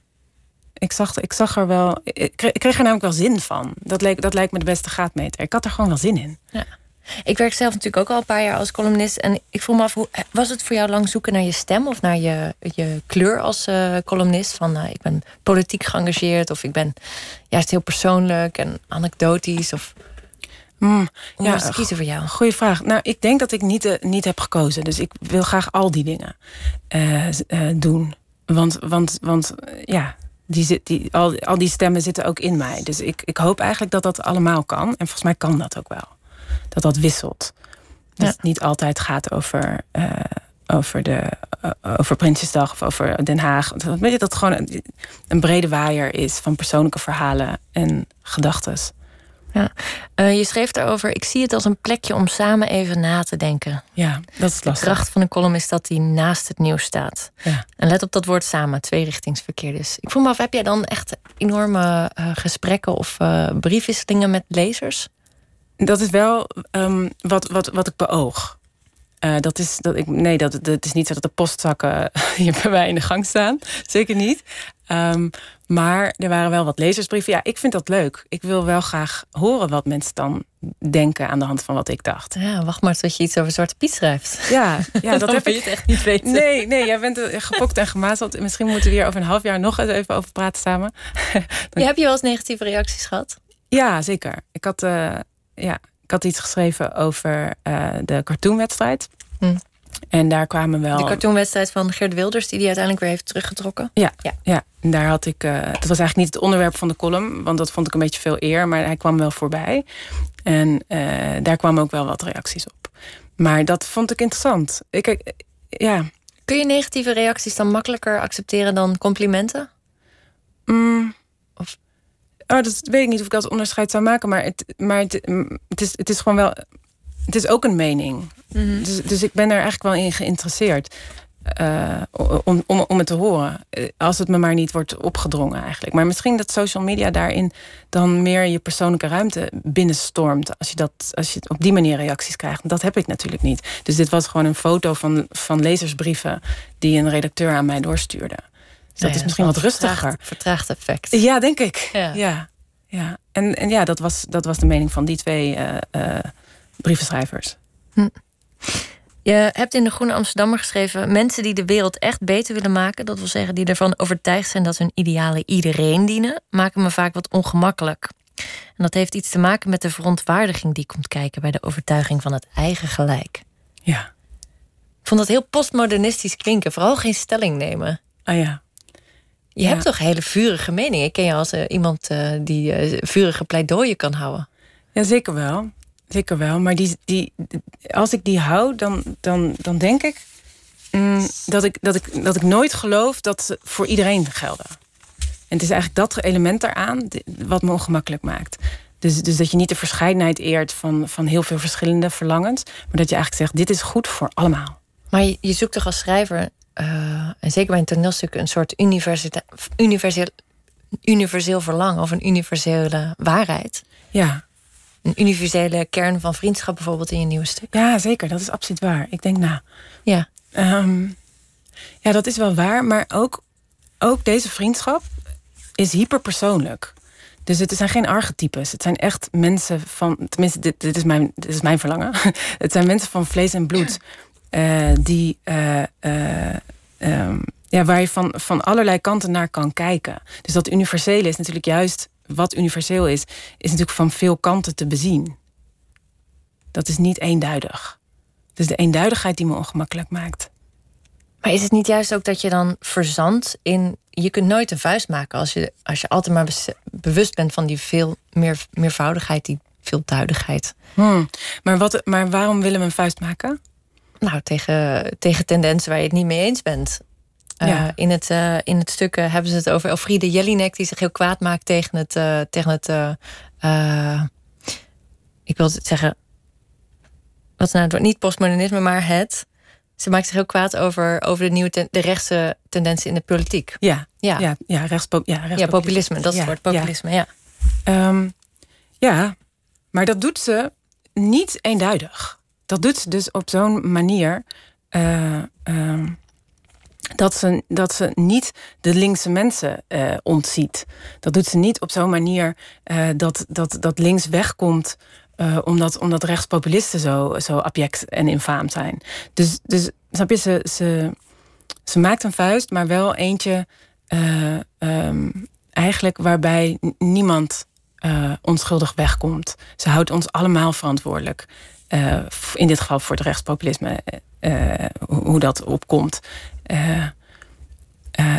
ik zag, ik zag er wel. Ik kreeg, er namelijk wel zin van. Dat, leek, dat lijkt me de beste graadmeter. Ik had er gewoon wel zin in. Ja. Ik werk zelf natuurlijk ook al een paar jaar als columnist. En ik vroeg me af, hoe, was het voor jou lang zoeken naar je stem of naar je, je kleur als uh, columnist? Van uh, ik ben politiek geëngageerd of ik ben juist heel persoonlijk en anekdotisch. Of... Mm, hoe ja, het kiezen voor jou? Goeie vraag. Nou, ik denk dat ik niet, uh, niet heb gekozen. Dus ik wil graag al die dingen doen. Want, want, want ja, die, die, al, al die stemmen zitten ook in mij. Dus ik, ik hoop eigenlijk dat dat allemaal kan. En volgens mij kan dat ook wel. Dat dat wisselt. Dat het niet altijd gaat over, over, de, over Prinsjesdag of over Den Haag. Dat, dat het gewoon een, een brede waaier is van persoonlijke verhalen en gedachten. Ja. Uh, je schreef daarover, ik zie het als een plekje om samen even na te denken. Ja, dat is lastig. De kracht van een column is dat die naast het nieuws staat. Ja. En let op dat woord samen, tweerichtingsverkeer dus. Ik vroeg me af, heb jij dan echt enorme uh, gesprekken of uh, briefwisselingen met lezers? Dat is wel um, wat, wat, wat ik beoog. Uh, dat is, dat ik, nee, dat, dat is niet zo dat de postzakken (laughs) hier bij mij in de gang staan. Zeker niet. Um, maar er waren wel wat lezersbrieven. Ja, ik vind dat leuk. Ik wil wel graag horen wat mensen dan denken aan de hand van wat ik dacht. Ja, wacht maar tot je iets over Zwarte Piet schrijft. Ja, ja (laughs) dat heb je het echt niet weten. Nee, nee, jij bent gepokt en gemazeld. Misschien moeten we hier over een half jaar nog eens even over praten samen. (laughs) Dan... heb je wel eens negatieve reacties gehad? Ja, zeker. Ik had, uh, ja, ik had iets geschreven over uh, de cartoonwedstrijd. Hm. En daar kwamen wel. De cartoonwedstrijd van Gert Wilders, die die uiteindelijk weer heeft teruggetrokken. Ja, ja. ja. En daar had ik. Uh, dat was eigenlijk niet het onderwerp van de column, want dat vond ik een beetje veel eer, maar hij kwam wel voorbij. En uh, daar kwamen ook wel wat reacties op. Maar dat vond ik interessant. Ik, uh, ja. Kun je negatieve reacties dan makkelijker accepteren dan complimenten? Mm. Oh, dat weet ik niet of ik dat onderscheid zou maken, maar het, maar het, het, is, het is gewoon wel. Het is ook een mening. Mhm. dus, dus ik ben er eigenlijk wel in geïnteresseerd. Uh, om, om, om het te horen. Eh, als het me maar niet wordt opgedrongen eigenlijk. Maar misschien dat social media daarin dan meer je persoonlijke ruimte binnenstormt. Als je, dat, als je op die manier reacties krijgt. Dat heb ik natuurlijk niet. Dus dit was gewoon een foto van, van lezersbrieven die een redacteur aan mij doorstuurde. Dus dat is misschien wat rustiger. Vertraagd effect. Ja, denk ik. Ja. ja, En, en ja, dat was, dat was de mening van die twee uh, brievenschrijvers. Hm. Je hebt in de Groene Amsterdammer geschreven: mensen die de wereld echt beter willen maken, dat wil zeggen die ervan overtuigd zijn dat hun idealen iedereen dienen, maken me vaak wat ongemakkelijk. En dat heeft iets te maken met de verontwaardiging die komt kijken bij de overtuiging van het eigen gelijk. Ja. Ik vond dat heel postmodernistisch klinken, vooral geen stelling nemen. Ah ja. Je hebt toch hele vurige meningen. Ik ken je als uh, iemand uh, die uh, vurige pleidooien kan houden. Ja, zeker wel. Zeker wel. Maar die, die, als ik die hou, dan, dan, dan denk ik, mm, dat ik dat ik dat ik nooit geloof dat ze voor iedereen gelden. En het is eigenlijk dat element daaraan wat me ongemakkelijk maakt. Dus, dus dat je niet de verscheidenheid eert van, van heel veel verschillende verlangens, maar dat je eigenlijk zegt: dit is goed voor allemaal. Maar je, je zoekt toch als schrijver, uh, en zeker bij een toneelstuk, een soort universeel, universeel verlangen of een universele waarheid. Ja een universele kern van vriendschap bijvoorbeeld in je nieuwe stuk. Ja, zeker. Dat is absoluut waar. Ik denk, nou. Ja. Um, ja, dat is wel waar. Maar ook, ook deze vriendschap is hyperpersoonlijk. Dus het zijn geen archetypes. Het zijn echt mensen van. Tenminste, dit, dit, is, mijn, dit is mijn verlangen. (laughs) het zijn mensen van vlees en bloed. Uh, die. Uh, uh, um, ja, waar je van, van allerlei kanten naar kan kijken. Dus dat universele is natuurlijk juist wat universeel is, is natuurlijk van veel kanten te bezien. Dat is niet eenduidig. Het is de eenduidigheid die me ongemakkelijk maakt. Maar is het niet juist ook dat je dan verzandt in. Je kunt nooit een vuist maken als je, als je altijd maar bewust bent van die veel meer, meervoudigheid, die veelduidigheid. Hmm. Maar, wat, maar waarom willen we een vuist maken? Nou, tegen, tegen tendensen waar je het niet mee eens bent. Ja. Uh, in, het, uh, in het stuk uh, hebben ze het over Elfriede Jellinek... die zich heel kwaad maakt tegen het... tegen het ik wil het zeggen... Wat is nou het woord? Niet postmodernisme, maar het... Ze maakt zich heel kwaad over, over de nieuwe ten, de rechtse tendensen in de politiek. Ja, ja. ja, ja, ja, ja populisme. Dat is het woord, populisme, ja. Ja. Um, ja, maar dat doet ze niet eenduidig. Dat doet ze dus op zo'n manier... Uh, um, dat ze, dat ze niet de linkse mensen uh, ontziet. Dat doet ze niet op zo'n manier uh, dat, dat, dat links wegkomt omdat, omdat rechtspopulisten zo, zo abject en infaam zijn. Dus, dus snap je, ze, ze, ze maakt een vuist, maar wel eentje um, eigenlijk waarbij niemand onschuldig wegkomt. Ze houdt ons allemaal verantwoordelijk. In dit geval voor het rechtspopulisme, hoe dat opkomt.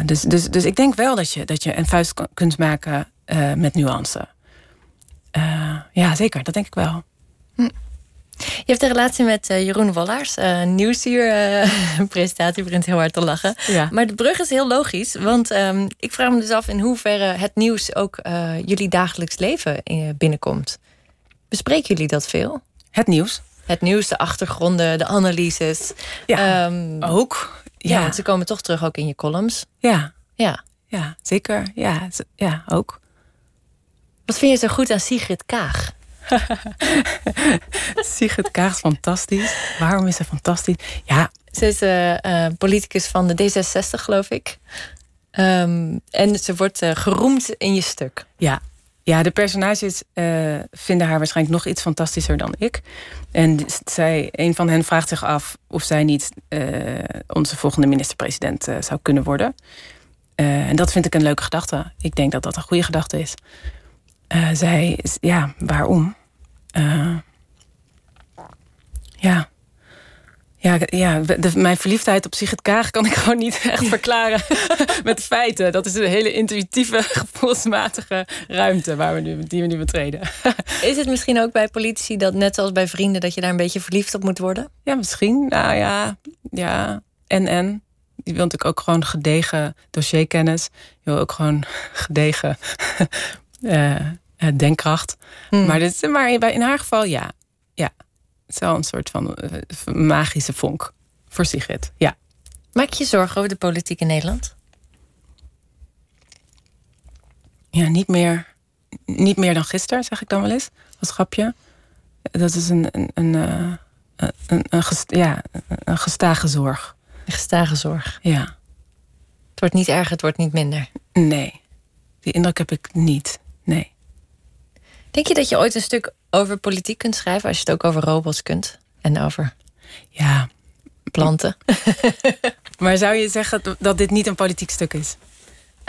dus, dus, dus ik denk wel dat je, dat je een vuist kunt maken met nuance. Ja, zeker. Dat denk ik wel. Hm. Je hebt een relatie met uh, Jeroen Wallaars, uh, nieuwsuur-presentatie, (laughs) begint heel hard te lachen. Ja. Maar de brug is heel logisch, want um, ik vraag me dus af in hoeverre het nieuws ook jullie dagelijks leven binnenkomt. Bespreken jullie dat veel? Het nieuws? Het nieuws, de achtergronden, de analyses. Ja, um, ook. Ja. ja, ze komen toch terug ook in je columns. Ja, ja. ja zeker. Ja, ja, ook. Wat vind je zo goed aan Sigrid Kaag? (laughs) Sigrid Kaag is fantastisch. Waarom is ze fantastisch? Ja. Ze is uh, politicus van de D66, geloof ik. Um, en ze wordt uh, geroemd in je stuk. Ja, ja, de personages uh, vinden haar waarschijnlijk nog iets fantastischer dan ik. En zij, een van hen vraagt zich af of zij niet uh, onze volgende minister-president uh, zou kunnen worden. en dat vind ik een leuke gedachte. Ik denk dat dat een goede gedachte is. Zij, ja, waarom? Ja. Ja, ja de, mijn verliefdheid op Sigrid Kaag kan ik (laughs) gewoon niet echt verklaren (laughs) met feiten. Dat is een hele intuïtieve, (laughs) gevoelsmatige ruimte waar we nu, die we nu betreden. is het misschien ook bij politici dat, net zoals bij vrienden, dat je daar een beetje verliefd op moet worden? Ja, misschien. Nou ja, ja. En en. Je wil natuurlijk ook gewoon gedegen dossierkennis. Je wil ook gewoon gedegen uh, denkkracht. Hmm. Maar, dit, maar in haar geval ja. Ja. Het is wel een soort van uh, magische vonk voor Sigrid. Ja. Maak je zorgen over de politiek in Nederland? Ja, niet meer, niet meer dan gisteren, zeg ik dan wel eens. Als grapje. Dat is een, een, een, een, een, een ja, een gestage zorg. Een gestage zorg. Ja. Het wordt niet erger, het wordt niet minder. Nee. Die indruk heb ik niet. Nee. Denk je dat je ooit een stuk over politiek kunt schrijven als je het ook over robots kunt? En over ja. planten? (laughs) maar zou je zeggen dat dit niet een politiek stuk is?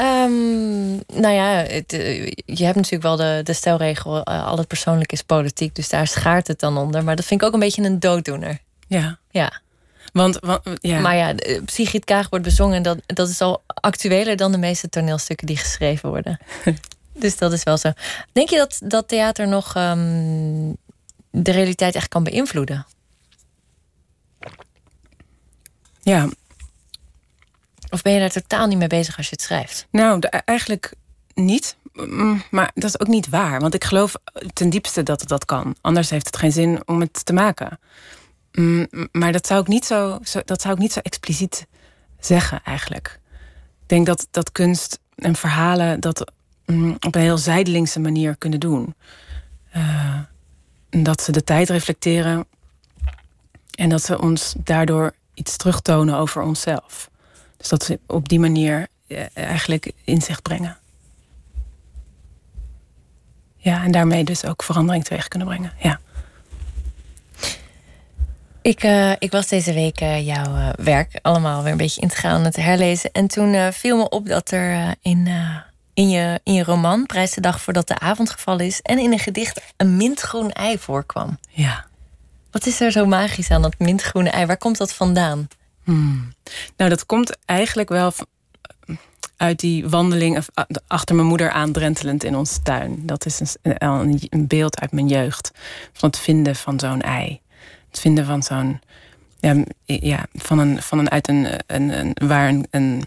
Um, nou ja, het, eh, je hebt natuurlijk wel de, de stelregel: uh, al het persoonlijk is politiek. Dus daar schaart het dan onder. Maar dat vind ik ook een beetje een dooddoener. Ja. Ja. Want, want ja. Maar ja, Sigrid Kaag wordt bezongen. Dat, dat is al actueler dan de meeste toneelstukken die geschreven worden. (laughs) Dus dat is wel zo. Denk je dat, dat theater nog um, de realiteit echt kan beïnvloeden? Ja. Of ben je daar totaal niet mee bezig als je het schrijft? Nou, de, eigenlijk niet. Mm, maar dat is ook niet waar. Want ik geloof ten diepste dat het dat kan. Anders heeft het geen zin om het te maken. Mm, maar dat zou ik niet zo, zo, dat zou ik niet zo expliciet zeggen, eigenlijk. Ik denk dat, dat kunst en verhalen dat Mm, op een heel zijdelingse manier kunnen doen. Uh, dat ze de tijd reflecteren en dat ze ons daardoor iets terugtonen over onszelf. Dus dat ze op die manier eh, eigenlijk inzicht brengen. Ja, en daarmee dus ook verandering teweeg kunnen brengen. Ja. Ik, uh, ik was deze week jouw werk allemaal weer een beetje in te gaan en te herlezen. En toen viel me op dat er in in je, in je roman, Prijs de dag voordat de avond gevallen is, en in een gedicht een mintgroen ei voorkwam. Ja. Wat is er zo magisch aan dat mintgroene ei? Waar komt dat vandaan? Hmm. Nou, dat komt eigenlijk wel uit die wandeling achter mijn moeder aandrentelend in onze tuin. Dat is een, een, beeld uit mijn jeugd. Van het vinden van zo'n ei. Het vinden van zo'n. Ja, ja, van een, van een uit een, een, een waar een, een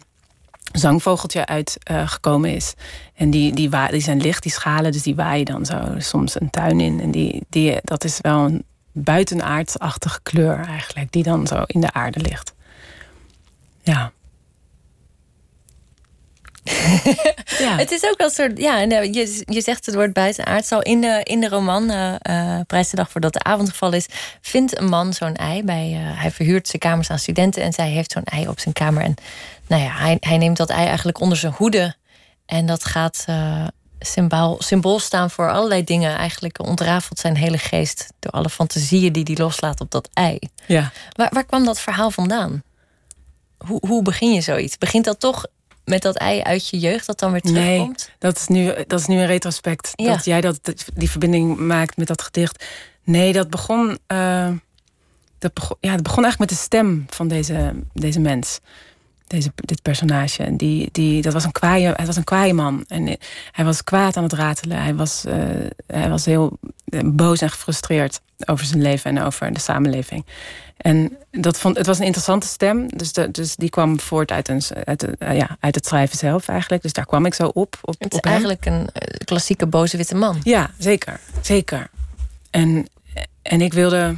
zangvogeltje uitgekomen uh, is. En die, die, die zijn licht, die schalen, dus die waaien dan zo soms een tuin in. En die, die, dat is wel een buitenaardsachtige kleur eigenlijk, die dan zo in de aarde ligt. Ja. Ja. (laughs) Het is ook wel een soort. Ja, je, je zegt het woord buitenaard. Al in de, in de roman uh, uh, Prijs de dag voordat de avond gevallen is, vindt een man zo'n ei. Bij, uh, hij verhuurt zijn kamers aan studenten en zij heeft zo'n ei op zijn kamer. En nou ja, hij, hij neemt dat ei eigenlijk onder zijn hoede. En dat gaat, uh, symbool, symbool staan voor allerlei dingen. Eigenlijk ontrafelt zijn hele geest door alle fantasieën die hij loslaat op dat ei. Ja. Waar, waar kwam dat verhaal vandaan? Hoe, hoe begin je zoiets? Begint dat toch met dat ei uit je jeugd dat dan weer terugkomt? Nee, dat is nu, dat is nu een retrospect. Ja. Dat jij dat, die verbinding maakt met dat gedicht. Nee, dat begon, eh, dat begon, ja, dat begon eigenlijk met de stem van deze, deze mens. Deze, dit personage. En die, die, dat was een kwaaie, hij was een kwaaie man. En hij was kwaad aan het ratelen. Hij was, eh, hij was heel eh, boos en gefrustreerd over zijn leven en over de samenleving. En dat vond, het was een interessante stem. Dus, de, dus die kwam voort uit, een, uit, eh, ja, uit het schrijven zelf eigenlijk. Dus daar kwam ik zo op. op, Het is op hem. eigenlijk een eh, klassieke boze witte man. Ja, zeker. Zeker. En, en ik wilde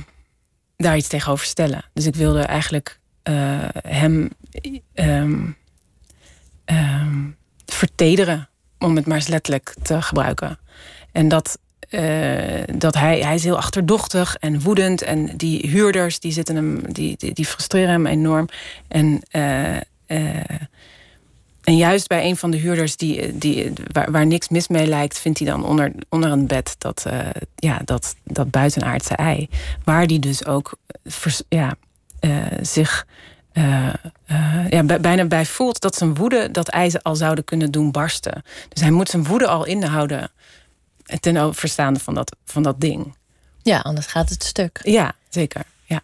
daar iets tegenover stellen. Dus ik wilde eigenlijk eh, hem ehm, ehm, vertederen, om het maar eens letterlijk te gebruiken. En dat, eh, dat hij, hij is heel achterdochtig en woedend. En die huurders die zitten hem, die, die, die frustreren hem enorm. En eh, eh, en juist bij een van de huurders die, die, waar, waar niks mis mee lijkt, vindt hij dan onder, onder een bed dat, ja, dat, dat buitenaardse ei. Waar die dus ook ja, zich ja, bij- bijna bij voelt dat zijn woede dat ze al zouden kunnen doen barsten. Dus hij moet zijn woede al inhouden ten overstaande van dat, van dat ding. Ja, anders gaat het stuk. Ja, zeker. Ja.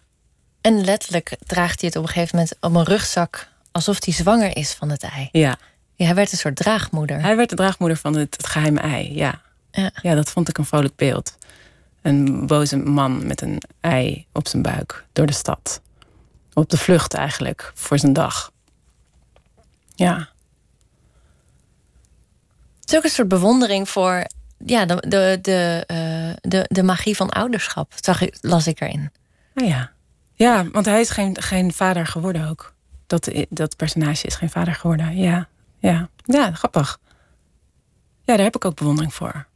En letterlijk draagt hij het op een gegeven moment op een rugzak alsof hij zwanger is van het ei. Ja. Ja, hij werd een soort draagmoeder. Hij werd de draagmoeder van het, het geheime ei, ja. Ja. ja, dat vond ik een vrolijk beeld. Een boze man met een ei op zijn buik door de stad. Op de vlucht eigenlijk, voor zijn dag. Ja, Het is ook een soort bewondering voor ja, de, de, de, eh, de, de magie van ouderschap. Zag ik, las ik erin. nou ja. Ja, want hij is geen, geen vader geworden ook. Dat, dat personage is geen vader geworden, ja. Ja, ja grappig. Ja, daar heb ik ook bewondering voor.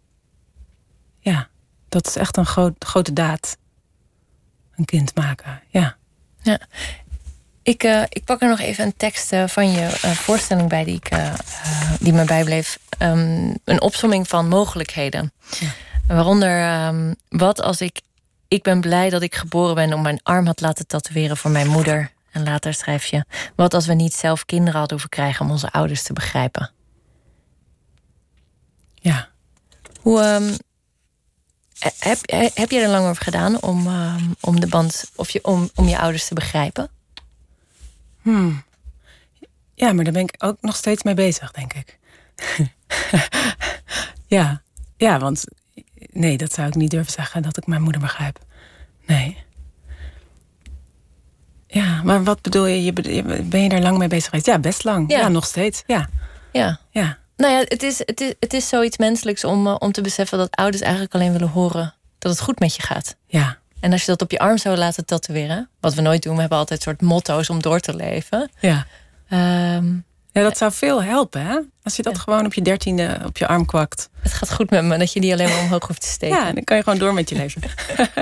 Ja, dat is echt een groot, grote daad. Een kind maken, ja. Ja. Ik, eh, ik pak er nog even een tekst eh, van je eh, voorstelling bij die, ik, die me bijbleef. Ehm, een opsomming van mogelijkheden. Waaronder, ehm, wat als ik... Ik ben blij dat ik geboren ben om mijn arm had laten tatoeëren voor mijn moeder. En later schrijf je... Wat als we niet zelf kinderen hadden hoeven krijgen om onze ouders te begrijpen. Ja. Hoe, ehm, heb, heb je er lang over gedaan om, om de band... Of je, om, om je ouders te begrijpen? Hmm. Ja, maar daar ben ik ook nog steeds mee bezig, denk ik. (laughs) ja. ja, want nee, dat zou ik niet durven zeggen dat ik mijn moeder begrijp. Nee. Ja, maar wat bedoel je? Ben je daar lang mee bezig geweest? Ja, best lang. Ja. Ja, nog steeds. Ja, Ja. ja. Nou ja, het is, het is, het is zoiets menselijks om, eh, om te beseffen dat ouders eigenlijk alleen willen horen dat het goed met je gaat. Ja, En als je dat op je arm zou laten tatoeëren, wat we nooit doen, we hebben altijd soort motto's om door te leven. ja. Ehm, Ja, dat zou veel helpen, hè? Als je dat Ja. gewoon op je dertiende op je arm kwakt. het gaat goed met me, dat je die alleen maar omhoog hoeft te steken. Ja, dan kan je gewoon door met je leven.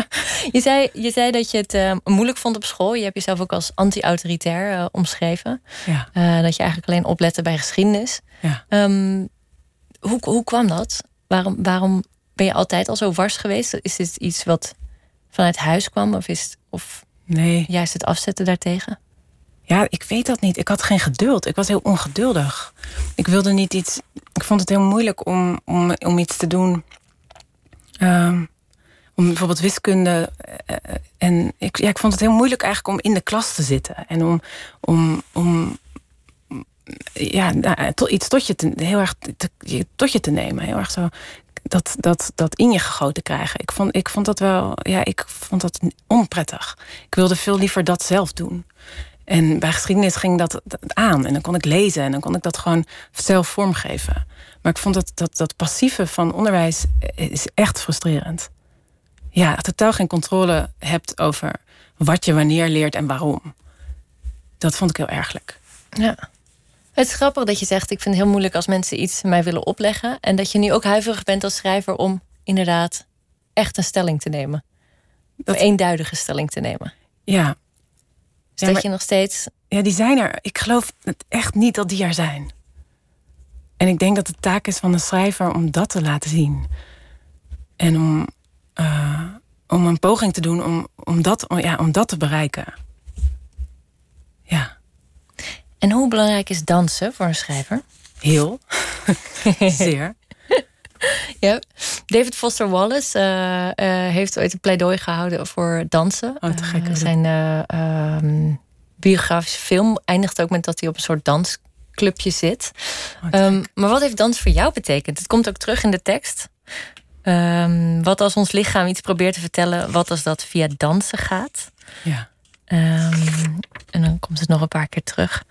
(laughs) Je, zei, je zei dat je het eh, moeilijk vond op school. Je hebt jezelf ook als anti-autoritair eh, omschreven. Ja, Eh, dat je eigenlijk alleen oplette bij geschiedenis. ja. Ehm, hoe, hoe kwam dat? Waarom, waarom ben je altijd al zo wars geweest? Is dit iets wat vanuit huis kwam? Of, is, het- of Nee. juist het afzetten daartegen? Ja, ik weet dat niet. Ik had geen geduld. Ik was heel ongeduldig. Ik wilde niet iets. Ik vond het heel moeilijk om, om, om iets te doen. Ehm, om bijvoorbeeld wiskunde. eh, eh, en ik, ja, ik vond het heel moeilijk eigenlijk om in de klas te zitten. En om, om, om ja, nou, tot, iets tot je te, heel erg te, tot je te nemen. Heel erg zo dat, dat, dat in je gegoten krijgen. Ik vond, ik vond dat wel, ja, ik vond dat onprettig. Ik wilde veel liever dat zelf doen. En bij geschiedenis ging dat, aan. En dan kon ik lezen en dan kon ik dat gewoon zelf vormgeven. Maar ik vond dat, dat, dat passieve van onderwijs is echt frustrerend. Ja, totaal geen controle hebt over wat je wanneer leert en waarom. Dat vond ik heel ergelijk. Ja. Het is grappig dat je zegt, ik vind het heel moeilijk als mensen iets mij willen opleggen. En dat je nu ook huiverig bent als schrijver om inderdaad echt een stelling te nemen. Dat- Een eenduidige stelling te nemen. Ja, Dus Ja, dat maar- je nog steeds... ja, die zijn er. Ik geloof echt niet dat die er zijn. En ik denk dat de taak is van de schrijver om dat te laten zien. En om, uh, om een poging te doen om, om, dat, om, ja, om dat te bereiken. Ja. En hoe belangrijk is dansen voor een schrijver? Heel. (laughs) Zeer. Ja. David Foster Wallace uh, uh, heeft ooit een pleidooi gehouden voor dansen. Oh, te gek. zijn um, biografische film eindigt ook met dat hij op een soort dansclubje zit. Oh, um, maar wat heeft dans voor jou betekend? Het komt ook terug in de tekst. Um, wat als ons lichaam iets probeert te vertellen, wat als dat via dansen gaat? Ja. En dan komt het nog een paar keer terug.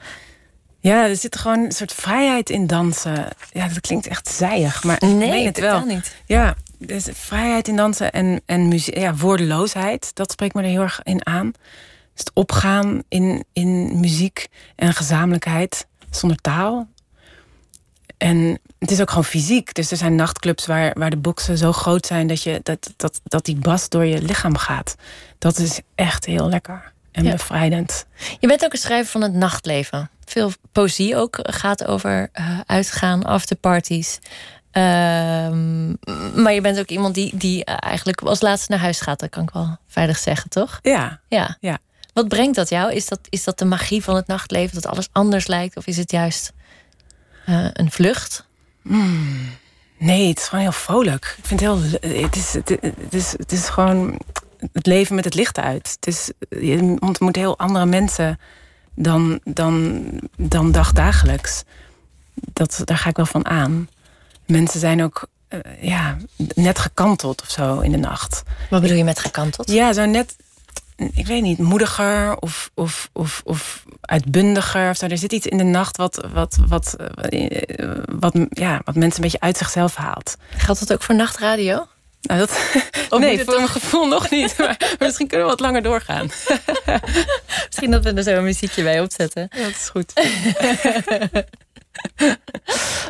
Ja, er zit gewoon een soort vrijheid in dansen. Ja, dat klinkt echt zijig, maar nee, ik meen het wel. niet. Ja, dus vrijheid in dansen en, en muziek, ja, woordeloosheid, dat spreekt me er heel erg in aan. Dus het opgaan in, in muziek en gezamenlijkheid zonder taal. En het is ook gewoon fysiek. Dus er zijn nachtclubs waar, waar de boksen zo groot zijn dat, je, dat, dat, dat die bas door je lichaam gaat. Dat is echt heel lekker en Ja. bevrijdend. Je bent ook een schrijver van het nachtleven. Veel poëzie ook gaat over eh, uitgaan, afterparties. Ehm, maar je bent ook iemand die, die eh, eigenlijk als laatste naar huis gaat. Dat kan ik wel veilig zeggen, toch? Ja, Ja. Ja. Wat brengt dat jou? Is dat, is dat de magie van het nachtleven, dat alles anders lijkt? Of is het juist eh, een vlucht? Nee, het is gewoon heel vrolijk. Ik vind het heel. Het is, het, het is, het is gewoon het leven met het licht uit. Het is, je ontmoet heel andere mensen dan, dan, dan dagdagelijks. Dat, daar ga ik wel van aan. Mensen zijn ook eh, ja, net gekanteld of zo in de nacht. Wat bedoel je met gekanteld? Ja, zo net, ik weet niet, moediger of, of, of, of uitbundiger. Of zo. Er zit iets in de nacht wat, wat, wat, eh, wat, ja, wat mensen een beetje uit zichzelf haalt. Geldt dat ook voor nachtradio? Nou, dat, (laughs) nee, het voor mijn gevoel nog niet. Maar, (laughs) maar misschien kunnen we wat langer doorgaan. (laughs) Misschien dat we er zo een muziekje bij opzetten. Ja, dat is goed.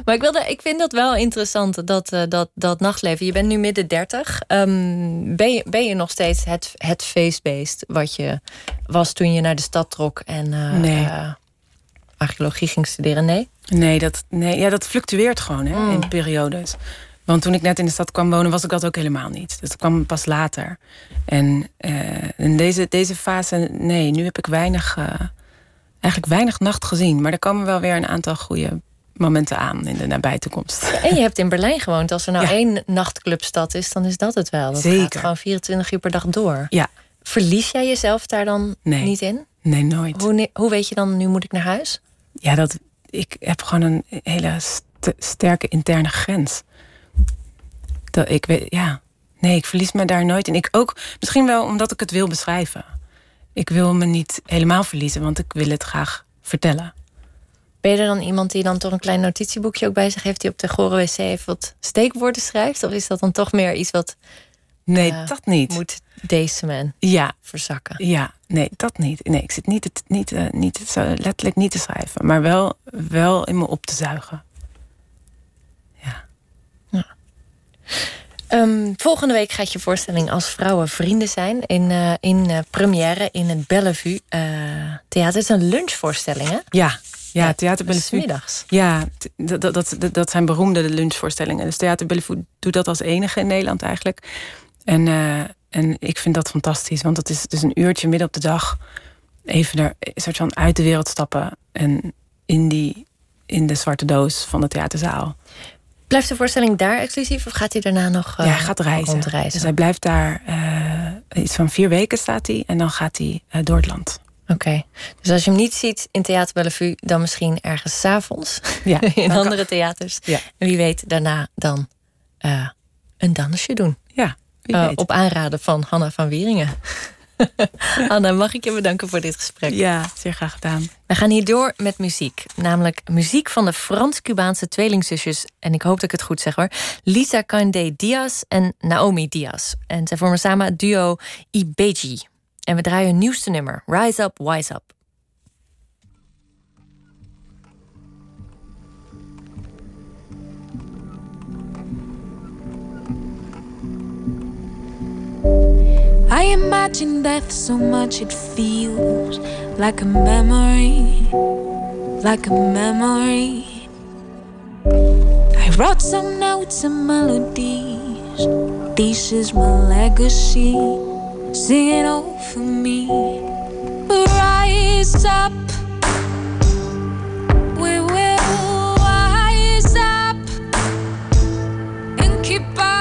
Maar ik, wilde, ik vind dat wel interessant, dat, eh, dat, dat nachtleven. Je bent nu midden dertig. Ehm, ben, je, ben je nog steeds het, het feestbeest wat je was toen je naar de stad trok en eh, Nee. eh, archeologie ging studeren? Nee? Nee, dat, nee ja, dat fluctueert gewoon hè, Mm. in periodes. Want toen ik net in de stad kwam wonen, was ik dat ook helemaal niet. Dus dat kwam pas later. En eh, in deze, deze fase, nee, nu heb ik weinig, eh, eigenlijk weinig nacht gezien. Maar er komen wel weer een aantal goede momenten aan in de nabije toekomst. En je hebt in Berlijn gewoond. Als er nou Ja. één nachtclubstad is, dan is dat het wel. Dat Zeker. gaat gewoon 24 uur per dag door. Ja, Verlies jij jezelf daar dan Nee. niet in? nee, nooit. Hoe, hoe weet je dan, nu moet ik naar huis? Ja, dat, ik heb gewoon een hele st- sterke interne grens. Dat ik weet, ja. Nee, ik verlies me daar nooit in. Ik ook, misschien wel omdat ik het wil beschrijven. Ik wil me niet helemaal verliezen, want ik wil het graag vertellen. Ben je er dan iemand die dan toch een klein notitieboekje ook bij zich heeft... die op de gore wc even wat steekwoorden schrijft? Of is dat dan toch meer iets wat Nee, Ja, dat niet. moet deze man Ja, verzakken? ja, nee, dat niet. Nee, ik zit niet, het, niet, eh, niet zo letterlijk niet te schrijven, maar wel, wel in me op te zuigen. Ja. Ehm, volgende week gaat je voorstelling Als Vrouwen Vrienden zijn... in, eh, in eh, première in het Bellevue eh, Theater. Het is een lunchvoorstelling, hè? Ja, ja, Theater Bellevue. middags. Ja, dat, dat, dat, dat zijn beroemde lunchvoorstellingen. Dus Theater Bellevue doet dat als enige in Nederland eigenlijk. En, en ik vind dat fantastisch, want het is dus een uurtje midden op de dag... even er een soort van uit de wereld stappen... en in, die, in de zwarte doos van de theaterzaal. Blijft de voorstelling daar exclusief of gaat hij daarna nog eh, ja, hij gaat reizen. rondreizen? Dus hij blijft daar eh, iets van vier weken staat hij... en dan gaat hij eh, door het land. Oké. Dus als je hem niet ziet in Theater Bellevue... dan misschien ergens s'avonds Ja, (laughs) in andere theaters. Ja. En wie weet daarna dan een dansje doen. Ja, op aanraden van Hanna van Wieringen. (laughs) Hanna, mag ik je bedanken voor dit gesprek? Ja, zeer graag gedaan. We gaan hier door met muziek. Namelijk muziek van de Frans-Cubaanse tweelingzusjes. En ik hoop dat ik het goed zeg hoor. Lisa Candé Diaz en Naomi Diaz. En zij vormen samen het duo Ibeji. En we draaien hun nieuwste nummer. Rise Up, Wise Up. I imagine death so much it feels like a memory, like a memory. I wrote some notes and melodies. This is my legacy. Sing it all for me. Rise up. We will rise up and keep our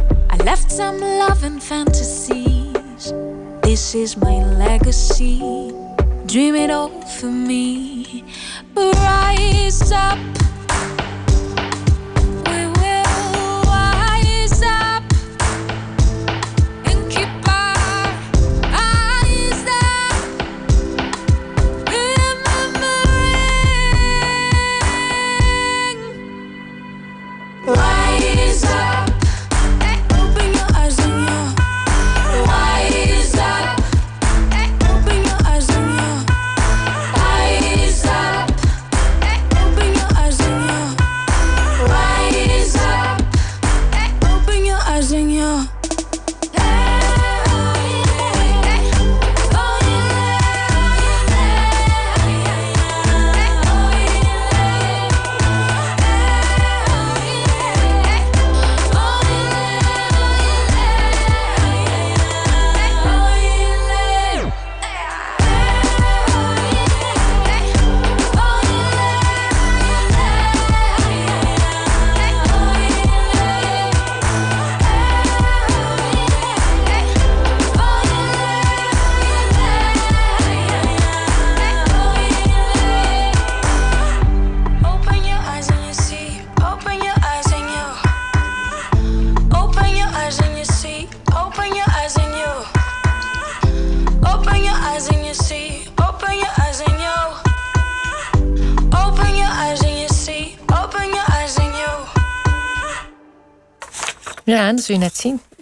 Left some love and fantasies. This is my legacy. Dream it all for me. Rise up.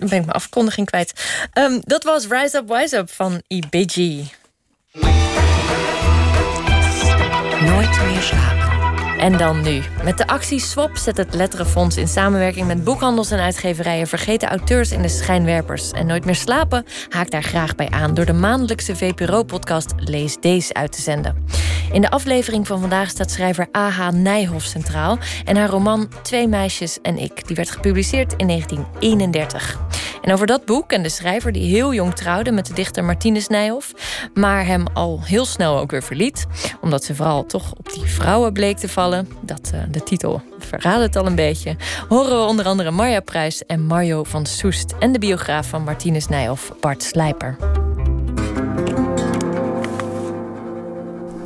Ben ik mijn afkondiging kwijt. Ehm, dat was Rise Up, Wise Up van IBG. Nooit meer slapen. En dan nu. Met de actie Swap zet het Letterenfonds in samenwerking met boekhandels en uitgeverijen vergeten auteurs in de schijnwerpers. En Nooit meer slapen haakt daar graag bij aan door de maandelijkse VPRO-podcast Lees Deze uit te zenden. In de aflevering van vandaag staat schrijver A.H. Nijhoff centraal en haar roman Twee meisjes en ik. Die werd gepubliceerd in 1931. En over dat boek en de schrijver die heel jong trouwde met de dichter Martinus Nijhoff, maar hem al heel snel ook weer verliet, omdat ze vooral toch op die vrouwen bleek te vallen. Dat eh, de titel verraadt het al een beetje. Horen we onder andere Marja Pruis en Mario van Soest en de biograaf van Martinus Nijhoff, Bart Slijper.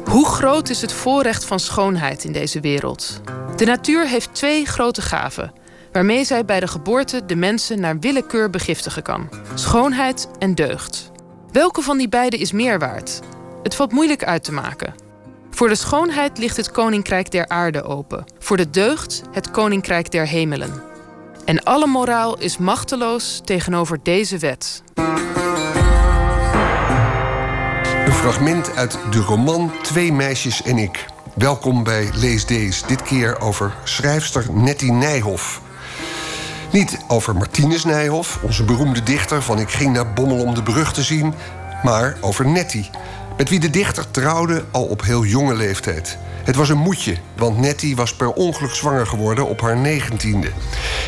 Hoe groot is het voorrecht van schoonheid in deze wereld? De natuur heeft twee grote gaven, waarmee zij bij de geboorte de mensen naar willekeur begiftigen kan: schoonheid en deugd. Welke van die beide is meer waard? Het valt moeilijk uit te maken. Voor de schoonheid ligt het koninkrijk der aarde open, voor de deugd het koninkrijk der hemelen. En alle moraal is machteloos tegenover deze wet. Een fragment uit de roman Twee meisjes en ik. Welkom bij Lees Deze. Dit keer over schrijfster Nettie Nijhoff. Niet over Martinus Nijhoff, onze beroemde dichter van Ik ging naar Bommel om de brug te zien, maar over Nettie, met wie de dichter trouwde al op heel jonge leeftijd. Het was een moedje, want Nettie was per ongeluk zwanger geworden op haar negentiende.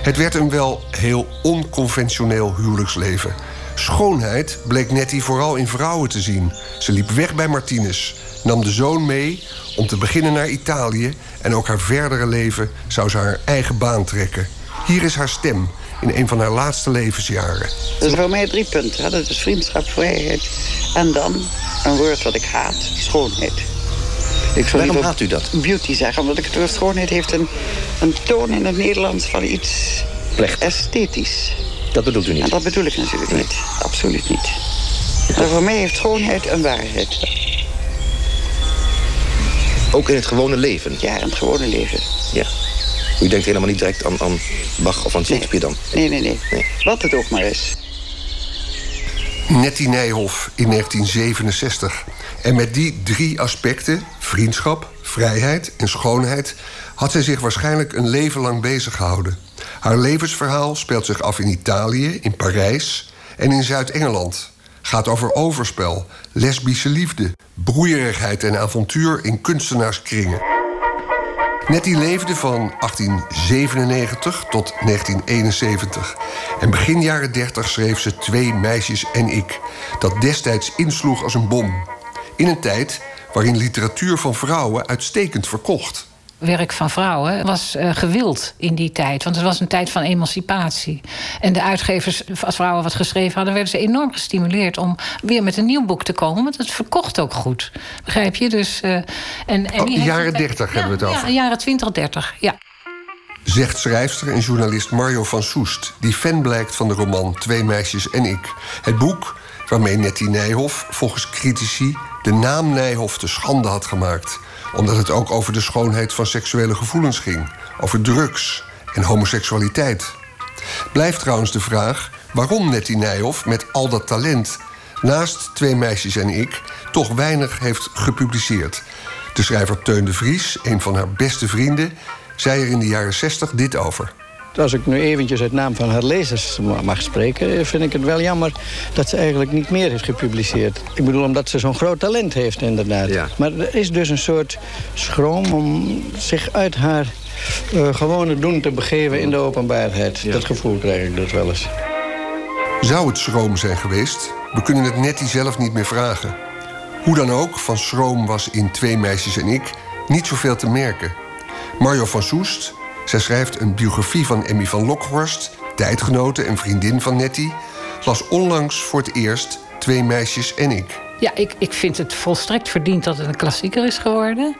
Het werd een wel heel onconventioneel huwelijksleven. Schoonheid bleek Nettie vooral in vrouwen te zien. Ze liep weg bij Martinus, nam de zoon mee om te beginnen naar Italië... en ook haar verdere leven zou ze haar eigen baan trekken. Hier is haar stem in een van haar laatste levensjaren. Dat is voor mij drie punten. Hè. Dat is vriendschap, vrijheid en dan een woord wat ik haat, schoonheid. Ik zou Waarom haat u dat? Beauty zeggen, omdat ik het woord schoonheid heeft een, een toon in het Nederlands van iets Plechtig. esthetisch. Dat bedoelt u En niet. dat bedoel ik natuurlijk niet. Absoluut niet. Maar voor mij heeft schoonheid een waarheid. Ook in het gewone leven? Ja, in het gewone leven. Ja. U denkt helemaal niet direct aan, aan Bach of aan Shakespeare dan? Nee, nee, nee, Wat het ook maar is. Nettie Nijhoff in 1967. En met die drie aspecten, vriendschap, vrijheid en schoonheid... had zij zich waarschijnlijk een leven lang bezig gehouden. Haar levensverhaal speelt zich af in Italië, in Parijs en in Zuid-Engeland. Gaat over overspel, lesbische liefde, broeierigheid en avontuur in kunstenaarskringen. Nettie leefde van 1897 tot 1971. En begin jaren 30 schreef ze Twee meisjes en ik... dat destijds insloeg als een bom. In een tijd waarin literatuur van vrouwen uitstekend verkocht werk van vrouwen was uh, gewild in die tijd. Want het was een tijd van emancipatie. En de uitgevers, als vrouwen wat geschreven hadden, werden ze enorm gestimuleerd om weer met een nieuw boek te komen. Want het verkocht ook goed. Begrijp je? Dus, uh, en, en oh, jaren 30 hebben we het over. Ja, jaren 20, 30, ja. Zegt schrijfster en journalist Mario van Soest, die fan blijkt van de roman Twee meisjes en ik. Het boek waarmee Nettie Nijhoff volgens critici de naam Nijhoff te schande had gemaakt omdat het ook over de schoonheid van seksuele gevoelens ging, over drugs en homoseksualiteit. Blijft trouwens de vraag waarom Nettie Nijhoff met al dat talent naast Twee Meisjes en ik toch weinig heeft gepubliceerd. De schrijver Teun de Vries, een van haar beste vrienden, zei er in de jaren 60 dit over. Als ik nu eventjes uit naam van haar lezers mag spreken... vind ik het wel jammer dat ze eigenlijk niet meer heeft gepubliceerd. Ik bedoel, omdat ze zo'n groot talent heeft inderdaad. Maar er is dus een soort schroom om zich uit haar uh, gewone doen te begeven in de openbaarheid. Dat gevoel krijg ik dus wel eens. Zou het schroom zijn geweest? We kunnen het Nettie zelf niet meer vragen. Hoe dan ook, van schroom was in Twee Meisjes en ik niet zoveel te merken. Mario van Soest, zij schrijft een biografie van Emmy van Lokhorst, tijdgenote en vriendin van Nettie, las onlangs voor het eerst Twee meisjes en ik. Ja, ik, ik vind het volstrekt verdiend dat het een klassieker is geworden.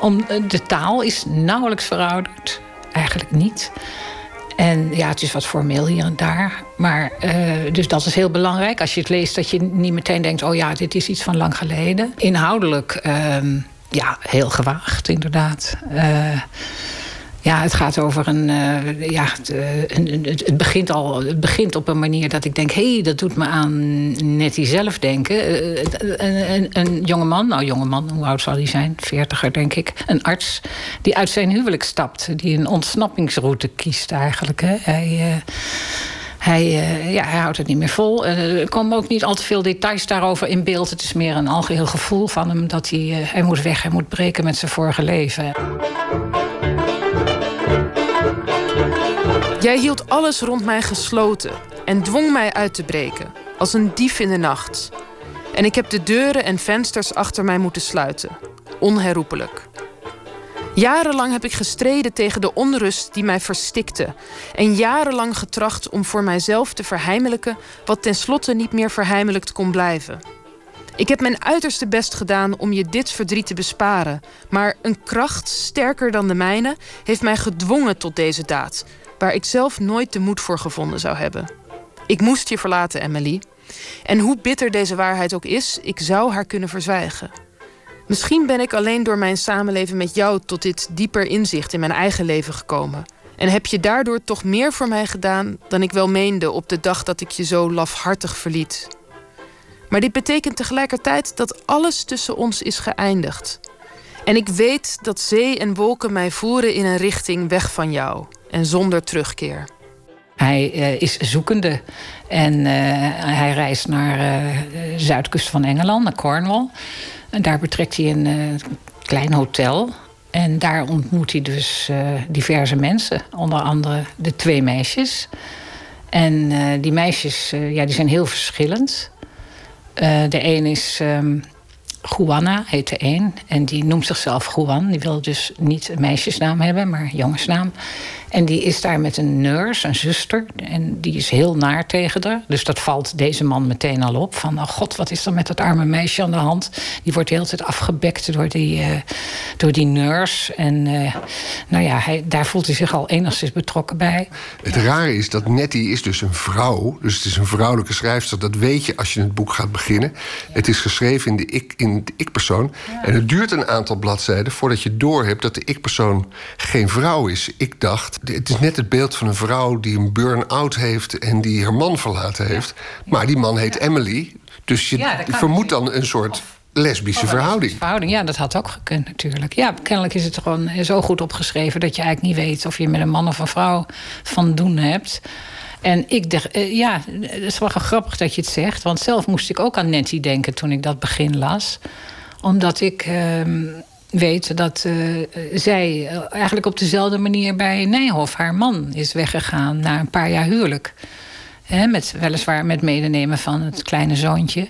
Om, eh, de taal is nauwelijks verouderd. Eigenlijk niet. En ja, het is wat formeel hier en daar. Maar, uh, dus dat is heel belangrijk. Als je het leest, dat je niet meteen denkt... oh ja, dit is iets van lang geleden. Inhoudelijk, uh, ja, heel gewaagd, inderdaad. Uh, ja, het gaat over een. Uh, ja, een, het, begint al, het begint op een manier dat ik denk: hé, dat doet me aan Nettie zelf denken. Uh, een, een, een jongeman, nou, jongeman, hoe oud zal hij zijn? Veertiger, denk ik. Een arts die uit zijn huwelijk stapt, die een ontsnappingsroute kiest eigenlijk. Hè. Hij. Uh, hij, uh, ja, hij houdt het niet meer vol. er komen ook niet al te veel details daarover in beeld. Het is meer een algeheel gevoel van hem dat hij, uh, hij moet weg, hij moet breken met zijn vorige leven. Jij hield alles rond mij gesloten en dwong mij uit te breken, als een dief in de nacht. En ik heb de deuren en vensters achter mij moeten sluiten, onherroepelijk. Jarenlang heb ik gestreden tegen de onrust die mij verstikte. En jarenlang getracht om voor mijzelf te verheimelijken wat tenslotte niet meer verheimelijkt kon blijven. Ik heb mijn uiterste best gedaan om je dit verdriet te besparen. Maar een kracht sterker dan de mijne heeft mij gedwongen tot deze daad, waar ik zelf nooit de moed voor gevonden zou hebben. Ik moest je verlaten, Emily. En hoe bitter deze waarheid ook is, ik zou haar kunnen verzwijgen. Misschien ben ik alleen door mijn samenleven met jou tot dit dieper inzicht in mijn eigen leven gekomen. En heb je daardoor toch meer voor mij gedaan dan ik wel meende op de dag dat ik je zo lafhartig verliet. Maar dit betekent tegelijkertijd dat alles tussen ons is geëindigd. En ik weet dat zee en wolken mij voeren in een richting weg van jou en zonder terugkeer. Hij uh, is zoekende en uh, hij reist naar de zuidkust van Engeland, naar Cornwall. En daar betrekt hij een klein hotel. En daar ontmoet hij dus diverse mensen, onder andere de twee meisjes. En die meisjes ja, die zijn heel verschillend. de een is um, Juana, heet de een. En die noemt zichzelf Juan. Die wil dus niet een meisjesnaam hebben, maar een jongensnaam. En die is daar met een nurse, een zuster. En die is heel naar tegen haar. Dus dat valt deze man meteen al op. Van, oh god, wat is er met dat arme meisje aan de hand? Die wordt de hele tijd afgebekt door die, uh, door die nurse. En uh, nou ja, hij, daar voelt hij zich al enigszins betrokken bij. Het rare is dat Nettie is dus een vrouw. Dus het is een vrouwelijke schrijfster. Dat weet je als je het boek gaat beginnen. Het is geschreven in de ik, in de ik-persoon. Ja. En het duurt een aantal bladzijden voordat je doorhebt dat de ik-persoon geen vrouw is. Ik dacht, het is net het beeld van een vrouw die een burn-out heeft en die haar man verlaten heeft. Maar die man heet Emily. Dus je vermoedt dan een soort lesbische verhouding. Verhouding, ja, dat had ook gekund natuurlijk. Ja, kennelijk is het gewoon zo goed opgeschreven dat je eigenlijk niet weet of je met een man of een vrouw van doen hebt. En ik dacht, eh, ja, het is wel grappig dat je het zegt. Want zelf moest ik ook aan Nettie denken toen ik dat begin las. Omdat ik ehm, weet dat eh, zij eh, eigenlijk op dezelfde manier bij Nijhoff, haar man, is weggegaan na een paar jaar huwelijk. Met, weliswaar met medenemen van het kleine zoontje.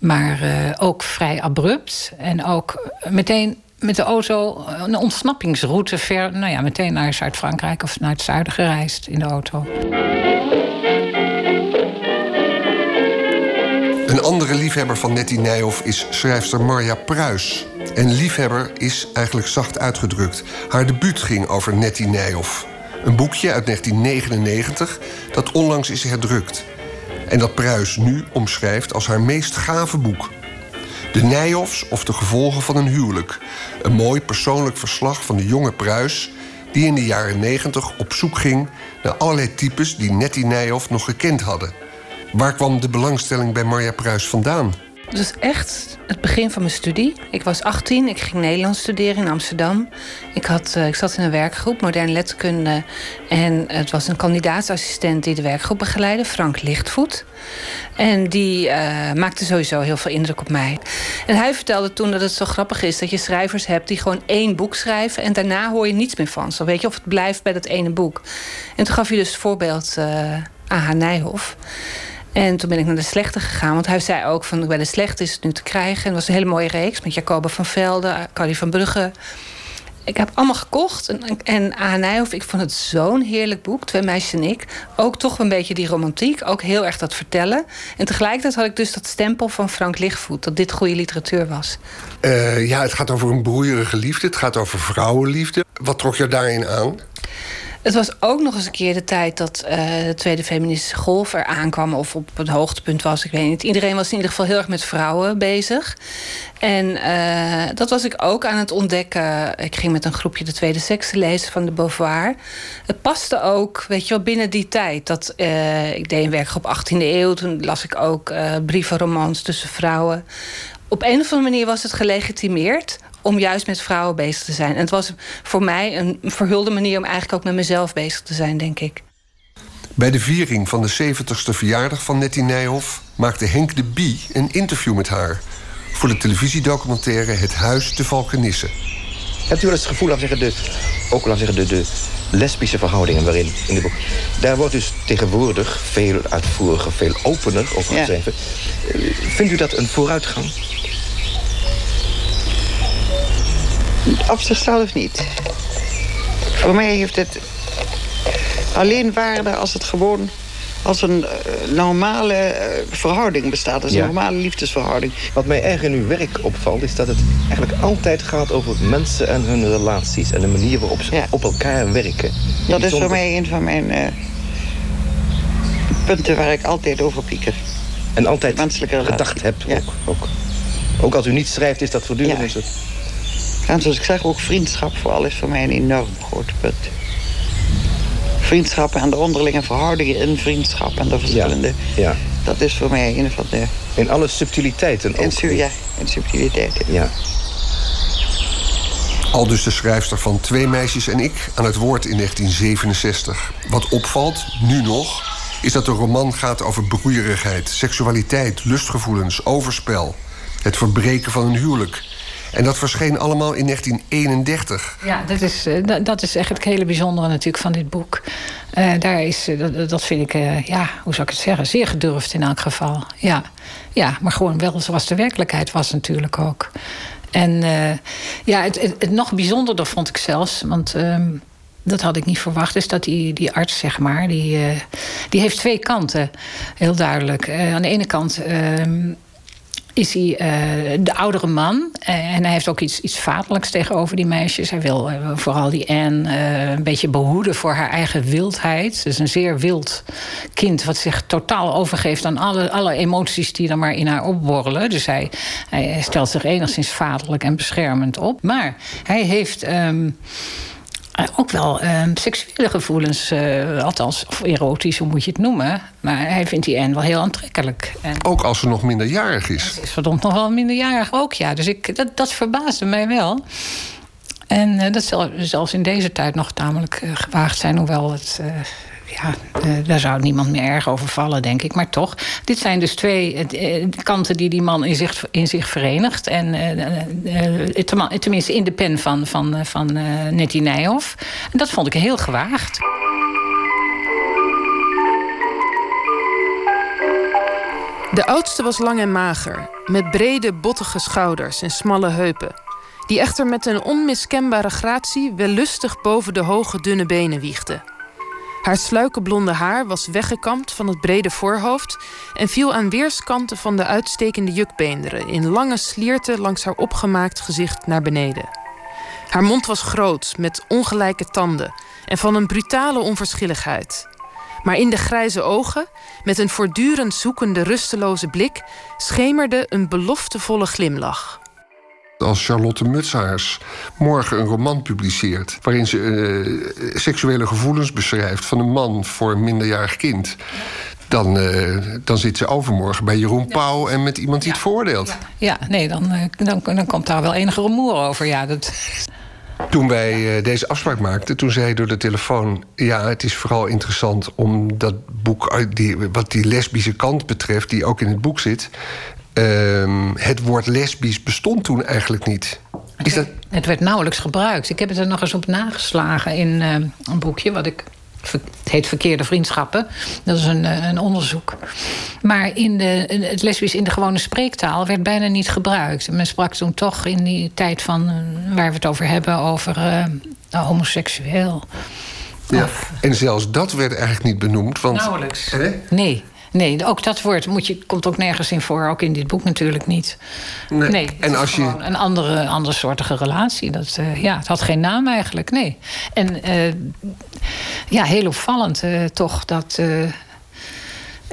Maar eh, ook vrij abrupt. En ook meteen met de auto een ontsnappingsroute ver, nou ja, meteen naar Zuid-Frankrijk of naar het zuiden gereisd in de auto. Een andere liefhebber van Nettie Nijhoff is schrijfster Marja Pruis. En liefhebber is eigenlijk zacht uitgedrukt. Haar debuut ging over Nettie Nijhoff. Een boekje uit 1999 dat onlangs is herdrukt. En dat Pruis nu omschrijft als haar meest gave boek. De Nijhoffs of de gevolgen van een huwelijk. Een mooi persoonlijk verslag van de jonge Pruis... die in de jaren 90 op zoek ging naar allerlei types... die Nettie Nijhoff nog gekend hadden. Waar kwam de belangstelling bij Marja Pruis vandaan? Het was echt het begin van mijn studie. Ik was 18, ik ging Nederlands studeren in Amsterdam. Ik, had, uh, ik zat in een werkgroep, moderne letterkunde. En het was een kandidaatsassistent die de werkgroep begeleidde, Frank Lichtvoet. En die uh, maakte sowieso heel veel indruk op mij. En hij vertelde toen dat het zo grappig is dat je schrijvers hebt die gewoon één boek schrijven. En daarna hoor je niets meer van ze. Weet je, of het blijft bij dat ene boek. En toen gaf hij dus het voorbeeld uh, A.H. Nijhoff. En toen ben ik naar de slechte gegaan. Want hij zei ook van bij de slechte is het nu te krijgen. En het was een hele mooie reeks met Jacoba van Velde, Carrie van Brugge. Ik heb allemaal gekocht. En, en. Nijhoff, ik vond het zo'n heerlijk boek. Twee meisjes en ik. Ook toch een beetje die romantiek. Ook heel erg dat vertellen. En tegelijkertijd had ik dus dat stempel van Frank Lichtvoet. Dat dit goede literatuur was. Uh, ja, het gaat over een broeierige liefde. Het gaat over vrouwenliefde. Wat trok je daarin aan? Het was ook nog eens een keer de tijd dat uh, de tweede feministische golf er aankwam... of op het hoogtepunt was, ik weet niet. Iedereen was in ieder geval heel erg met vrouwen bezig. En uh, dat was ik ook aan het ontdekken. Ik ging met een groepje de tweede seks lezen van de Beauvoir. Het paste ook, weet je wel, binnen die tijd. Dat, uh, ik deed een werkgroep 18e eeuw. Toen las ik ook brieven, romans tussen vrouwen. Op een of andere manier was het gelegitimeerd om juist met vrouwen bezig te zijn. En het was voor mij een verhulde manier om eigenlijk ook met mezelf bezig te zijn, denk ik. Bij de viering van de 70ste verjaardag van Nettie Nijhoff maakte Henk de Bie een interview met haar voor de televisiedocumentaire Het Huis te Valkenisse. Hebt u wel eens het gevoel, laten zeggen, de, ook laten zeggen, de, de lesbische verhoudingen waarin in het boek. Daar wordt dus tegenwoordig veel uitvoeriger, veel opener over Ja. geschreven. Vindt u dat een vooruitgang? Op zichzelf niet. Voor mij heeft het alleen waarde als het gewoon als een eh, normale eh, verhouding bestaat. Als Ja. een normale liefdesverhouding. Wat mij erg in uw werk opvalt, is dat het eigenlijk altijd gaat over mensen en hun relaties en de manier waarop ze op elkaar werken. Dat is voor mij een van mijn eh, punten waar ik altijd over pieker. En altijd Menselijke gedacht hebt ook, ook. Ook als u niet schrijft, is dat voortdurend. Ja. En zoals ik zeg, ook vriendschap vooral is voor mij een enorm groot punt. Vriendschap en de onderlinge verhoudingen in vriendschap en de verschillende. Ja. Dat is voor mij een van de. In alle subtiliteiten In, ook. su- ja, in subtiliteiten. Ja. Al dus de schrijfster van Twee meisjes en ik aan het woord in 1967. Wat opvalt, nu nog, is dat de roman gaat over broeierigheid, seksualiteit, lustgevoelens, overspel. Het verbreken van een huwelijk. En dat verscheen allemaal in 1931. Ja, dat is, eh, dat- is echt het hele bijzondere natuurlijk van dit boek. Eh, daar is, eh, dat, vind ik, ja, hoe zou ik het zeggen, zeer gedurfd in elk geval. Ja, ja maar gewoon wel zoals de werkelijkheid was natuurlijk ook. En ja, het, het, nog bijzonderder vond ik zelfs, want ehm, dat had ik niet verwacht, is dat die, die arts, zeg maar, die, die heeft twee kanten, heel duidelijk. Aan de ene kant uh, is hij de oudere man. en hij heeft ook iets, iets vaderlijks tegenover die meisjes. Hij wil vooral die Anne een beetje behoeden voor haar eigen wildheid. Het is een zeer wild kind wat zich totaal overgeeft aan alle, alle emoties die er maar in haar opborrelen. Dus hij, hij stelt zich enigszins vaderlijk en beschermend op. Maar hij heeft. Um, ook wel uh, seksuele gevoelens, uh, althans, of erotisch, hoe moet je het noemen. Maar hij vindt die Anne wel heel aantrekkelijk. En ook als ze nog minderjarig is. Ze is verdomd nog wel minderjarig ook, ja. Dus ik, dat, dat verbaasde mij wel. En uh, dat zal zelfs in deze tijd nog tamelijk gewaagd zijn, hoewel het ja, uh, daar zou niemand meer erg over vallen, denk ik. Maar toch, dit zijn dus twee uh, kanten die die man in zich, in zich verenigt. En uh, tenminste in de pen van, van, van Nettie Nijhoff. En dat vond ik heel gewaagd. De oudste was lang en mager, met brede, bottige schouders en smalle heupen. Die echter met een onmiskenbare gratie wellustig boven de hoge, dunne benen wiegde. Haar sluikenblonde haar was weggekamd van het brede voorhoofd en viel aan weerskanten van de uitstekende jukbeenderen in lange slierten langs haar opgemaakt gezicht naar beneden. Haar mond was groot, met ongelijke tanden en van een brutale onverschilligheid. Maar in de grijze ogen, met een voortdurend zoekende, rusteloze blik, schemerde een beloftevolle glimlach als Charlotte Mutshaars morgen een roman publiceert... waarin ze uh, seksuele gevoelens beschrijft van een man voor een minderjarig kind... Dan, uh, dan zit ze overmorgen bij Jeroen ja. Pauw en met iemand die ja. het veroordeelt. Ja, nee, dan, dan, dan komt daar wel enige rumoer over. Ja, dat... Toen wij deze afspraak maakten, toen zei hij door de telefoon... ja, het is vooral interessant om dat boek, die, wat die lesbische kant betreft... die ook in het boek zit, Um, het woord lesbisch bestond toen eigenlijk niet. Is dat... Het werd nauwelijks gebruikt. Ik heb het er nog eens op nageslagen in uh, een boekje wat ik. Het heet Verkeerde Vriendschappen. Dat is een, een onderzoek. Maar in de, het lesbisch in de gewone spreektaal werd bijna niet gebruikt. Men sprak toen toch in die tijd van waar we het over hebben, over uh, homoseksueel. Ja, of... en zelfs dat werd eigenlijk niet benoemd. Want, Nauwelijks. Hè? Nee. Nee, ook dat woord moet je, komt ook nergens in voor. Ook in dit boek natuurlijk niet. Nee. nee en als je... Een andere, andere soortige relatie. Dat, uh, ja, het had geen naam eigenlijk, nee. En uh, ja, heel opvallend uh, toch dat...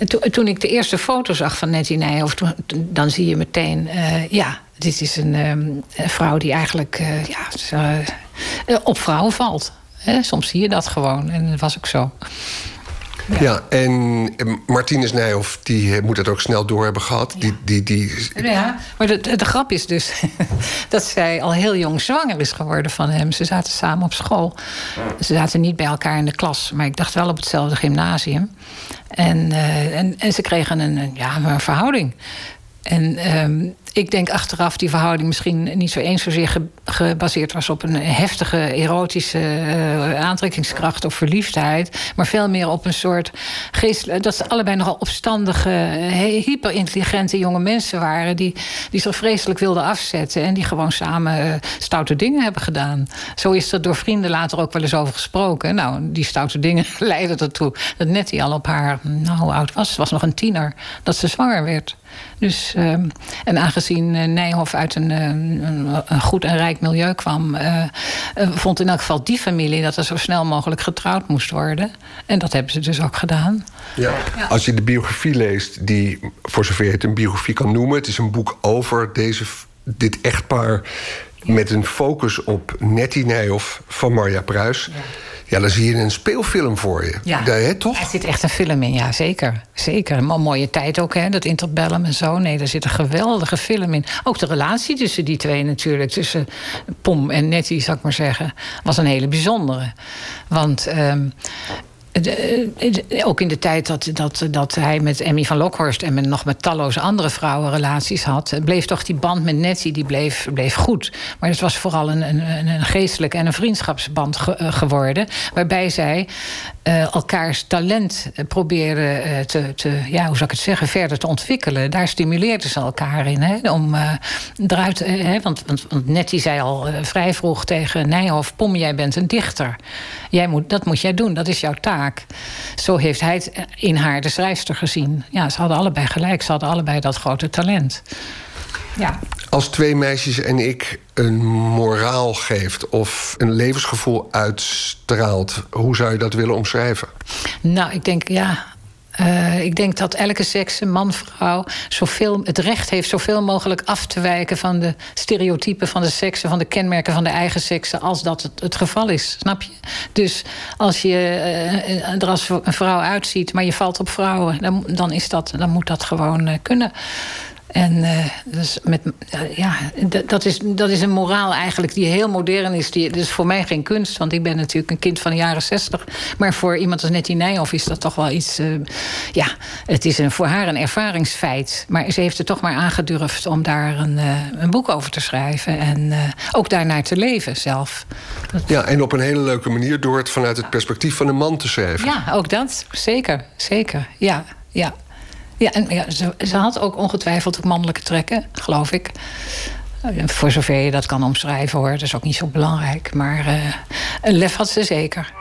To, toen ik de eerste foto zag van Nettie Nijhoff... Dan zie je meteen... ja, dit is een, um, een vrouw die eigenlijk ja, op vrouwen valt. Soms zie je dat gewoon. En dat was ook zo. Ja, ja en Martinez Nijhoff die moet het ook snel door hebben gehad. Ja. Die, die, die... ja maar de, de, de grap is dus (laughs) dat zij al heel jong zwanger is geworden van hem. Ze zaten samen op school. Ze zaten niet bij elkaar in de klas, maar ik dacht wel op hetzelfde gymnasium. En, uh, en, en ze kregen een, ja, een verhouding. En um, ik denk achteraf die verhouding misschien niet zo eens zozeer ge gebaseerd was op een heftige erotische uh, aantrekkingskracht of verliefdheid. Maar veel meer op een soort geest. Dat ze allebei nogal opstandige, hyperintelligente jonge mensen waren. Die, die zich vreselijk wilden afzetten. En die gewoon samen uh, stoute dingen hebben gedaan. Zo is er door vrienden later ook wel eens over gesproken. Nou, die stoute dingen (laughs) leidden ertoe dat Nettie al op haar, nou, hoe oud was? Ze was nog een tiener, dat ze zwanger werd. Dus, uh, en aangezien uh, Nijhoff uit een, een, een, goed en rijk milieu kwam, uh, vond in elk geval die familie dat er zo snel mogelijk getrouwd moest worden. En dat hebben ze dus ook gedaan. Ja. ja. Als je de biografie leest, die voor zover je het een biografie kan noemen, het is een boek over deze, dit echtpaar met een focus op Nettie Nijhoff van Marja Pruis. Ja. Ja, dan zie je een speelfilm voor je. Ja, Daar, hè, toch? Er zit echt een film in, ja, zeker. Zeker. Een mooie tijd ook, hè, dat interbellum en zo. Nee, daar zit een geweldige film in. Ook de relatie tussen die twee natuurlijk. Tussen Pom en Nettie, zou ik maar zeggen. Was een hele bijzondere. Want... Um, ook in de tijd dat, dat, dat hij met Emmy van Lokhorst en nog met talloze andere vrouwen relaties had, bleef toch die band met Nettie die bleef, bleef goed. Maar het was vooral een, een, een geestelijke en een vriendschapsband geworden. Waarbij zij uh, elkaars talent proberen uh, te, te, ja, hoe zou ik het zeggen, verder te ontwikkelen. Daar stimuleerden ze elkaar in. Hè, om eruit, want, want Nettie zei al vrij vroeg tegen Nijhoff: Pom, jij bent een dichter. Jij moet, dat moet jij doen, dat is jouw taak. Zo heeft hij het in haar de schrijfster gezien. Ja, ze hadden allebei gelijk, ze hadden allebei dat grote talent. Ja. Als twee meisjes en ik een moraal geeft of een levensgevoel uitstraalt, hoe zou je dat willen omschrijven? Nou, ik denk ja. Uh, ik denk dat elke seks, man, vrouw, zoveel, het recht heeft zoveel mogelijk af te wijken van de stereotypen van de seksen, van de kenmerken van de eigen seksen, als dat het, geval is. Snap je? Dus als je uh, er als een vrouw uitziet, maar je valt op vrouwen, dan, dan, is dat, dan moet dat gewoon uh, kunnen. En uh, dus met, uh, ja, dat is, dat is een moraal eigenlijk die heel modern is. Die, dus voor mij geen kunst, want ik ben natuurlijk een kind van de jaren zestig. Maar voor iemand als Nettie Nijhoff is dat toch wel iets... Uh, ja, het is een, voor haar een ervaringsfeit. Maar ze heeft er toch maar aangedurfd om daar een, een boek over te schrijven. En ook daarnaar te leven zelf. Dat... Ja, en op een hele leuke manier door het vanuit het perspectief van een man te schrijven. Ja, ook dat. Zeker, zeker. Ja, ja. Ja, en ja, ze, had ook ongetwijfeld ook mannelijke trekken, geloof ik. Voor zover je dat kan omschrijven hoor. Dat is ook niet zo belangrijk. Maar uh, een lef had ze zeker.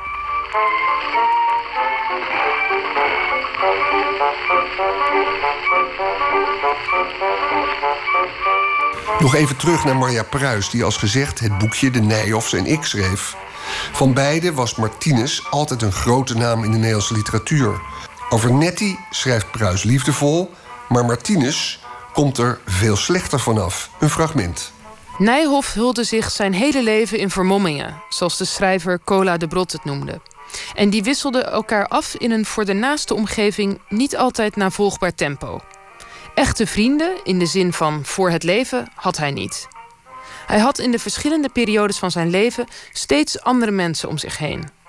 Nog even terug naar Marja Pruis, die als gezegd het boekje De Nijhoffs en ik schreef. Van beide was Martinez altijd een grote naam in de Nederlandse literatuur. Over Nettie schrijft Pruis liefdevol, maar Martinez komt er veel slechter vanaf. Een fragment. Nijhoff hulde zich zijn hele leven in vermommingen, zoals de schrijver Cola de Brot het noemde. En die wisselden elkaar af in een voor de naaste omgeving niet altijd navolgbaar tempo. Echte vrienden, in de zin van voor het leven, had hij niet. Hij had in de verschillende periodes van zijn leven steeds andere mensen om zich heen.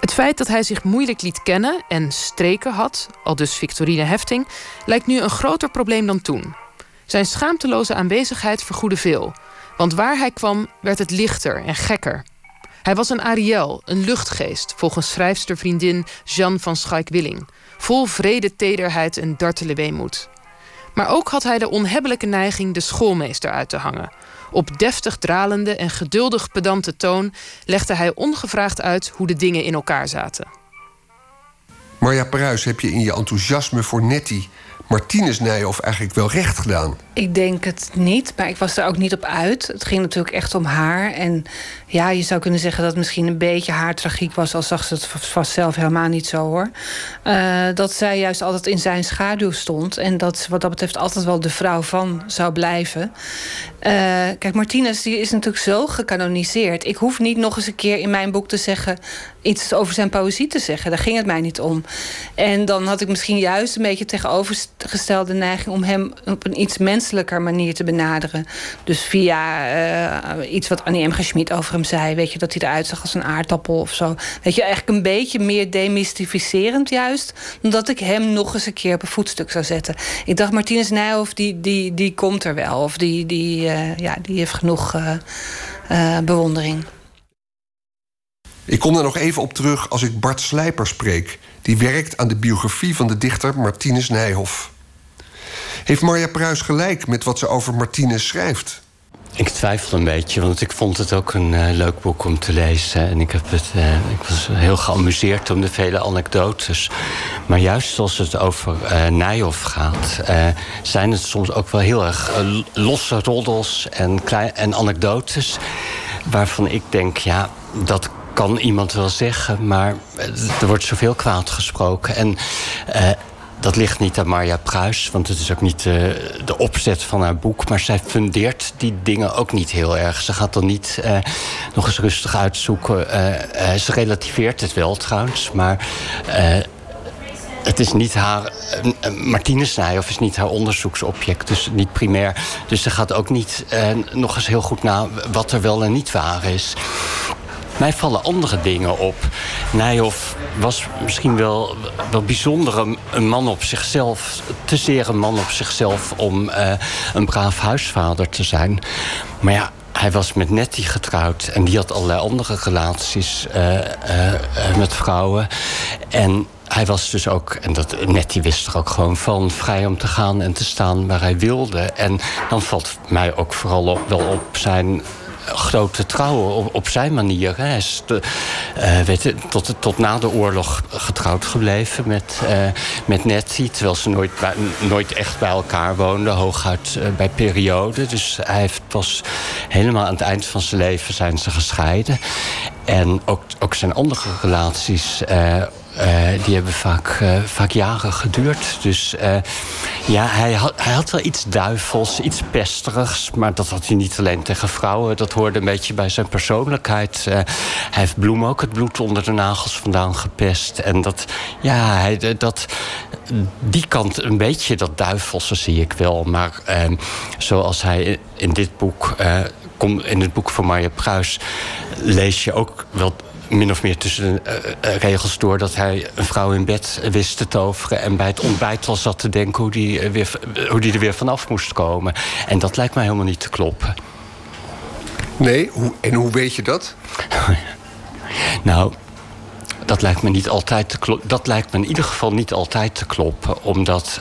Het feit dat hij zich moeilijk liet kennen en streken had, al dus Victorine Hefting, lijkt nu een groter probleem dan toen. Zijn schaamteloze aanwezigheid vergoedde veel, want waar hij kwam werd het lichter en gekker. Hij was een Ariel, een luchtgeest, volgens schrijfstervriendin Jeanne van Schaik-Willing, vol vrede, tederheid en dartele weemoed. Maar ook had hij de onhebbelijke neiging de schoolmeester uit te hangen, op deftig dralende en geduldig pedante toon legde hij ongevraagd uit hoe de dingen in elkaar zaten. Marja Pruis, heb je in je enthousiasme voor Nettie Martinez Nijhoff eigenlijk wel recht gedaan? Ik denk het niet, maar ik was er ook niet op uit. Het ging natuurlijk echt om haar. En ja, je zou kunnen zeggen dat het misschien een beetje haar tragiek was... al zag ze het vast zelf helemaal niet zo, hoor. Uh, dat zij juist altijd in zijn schaduw stond... en dat ze wat dat betreft altijd wel de vrouw van zou blijven. Uh, kijk, Martinez die is natuurlijk zo gecanoniseerd. Ik hoef niet nog eens een keer in mijn boek te zeggen... iets over zijn poëzie te zeggen. Daar ging het mij niet om. En dan had ik misschien juist een beetje tegenovergestelde neiging... om hem op een iets menselijker manier te benaderen. Dus via uh, iets wat Annie M. Schmid over hem zei. Weet je, dat hij eruit zag als een aardappel of zo. Weet je, eigenlijk een beetje meer demystificerend juist. Omdat ik hem nog eens een keer op een voetstuk zou zetten. Ik dacht, Martinez Nijhoff, die, die, die komt er wel. Of die, die, uh, ja, die heeft genoeg uh, bewondering. Ik kom daar nog even op terug als ik Bart Slijper spreek. Die werkt aan de biografie van de dichter Martinez Nijhoff. Heeft Marja Pruis gelijk met wat ze over Martinez schrijft? Ik twijfel een beetje, want ik vond het ook een uh, leuk boek om te lezen. En ik, heb het, uh, ik was heel geamuseerd om de vele anekdotes. Maar juist als het over uh, Nijhoff gaat, zijn het soms ook wel heel erg losse roddels en, en anekdotes. Waarvan ik denk, ja, dat kan iemand wel zeggen, maar er wordt zoveel kwaad gesproken. En dat ligt niet aan Marja Pruis, want het is ook niet uh, de opzet van haar boek. Maar zij fundeert die dingen ook niet heel erg. Ze gaat dan niet nog eens rustig uitzoeken. Ze relativeert het wel trouwens, maar het is niet haar. Martinez Nijhoff is niet haar onderzoeksobject, dus niet primair. Dus ze gaat ook niet nog eens heel goed na wat er wel en niet waar is. Mij vallen andere dingen op. Nijhoff was misschien wel, wel bijzonder een, man op zichzelf. Te zeer een man op zichzelf om eh, een braaf huisvader te zijn. Maar ja, hij was met Nettie getrouwd en die had allerlei andere relaties eh, eh, met vrouwen. En hij was dus ook, en dat, Nettie wist er ook gewoon van, vrij om te gaan en te staan waar hij wilde. En dan valt mij ook vooral op, wel op zijn grote trouwen op, zijn manier. Hij is eh, tot, tot na de oorlog getrouwd gebleven met, eh, met Nettie. Terwijl ze nooit, nooit echt bij elkaar woonden. Hooguit eh, bij periode. Dus hij heeft pas helemaal aan het eind van zijn leven zijn ze gescheiden. En ook, ook zijn andere relaties... eh, die hebben vaak, eh, vaak jaren geduurd. Dus eh, ja, hij had, hij had wel iets duivels, iets pesterigs. Maar dat had hij niet alleen tegen vrouwen. Dat hoorde een beetje bij zijn persoonlijkheid. Hij heeft Bloem ook het bloed onder de nagels vandaan gepest. En dat, ja, hij, dat, die kant een beetje, dat duivelse zie ik wel. Maar zoals hij in, dit boek... eh, in het boek van Marja Pruis lees je ook wel min of meer tussen de eh, eh, regels door dat hij een vrouw in bed wist te toveren. En bij het ontbijt al zat te denken hoe die, eh, weer, hoe die er weer vanaf moest komen. En dat lijkt mij helemaal niet te kloppen. Nee, hoe, en hoe weet je dat? (laughs) Nou, dat lijkt me niet altijd te kloppen. Dat lijkt me in ieder geval niet altijd te kloppen. Omdat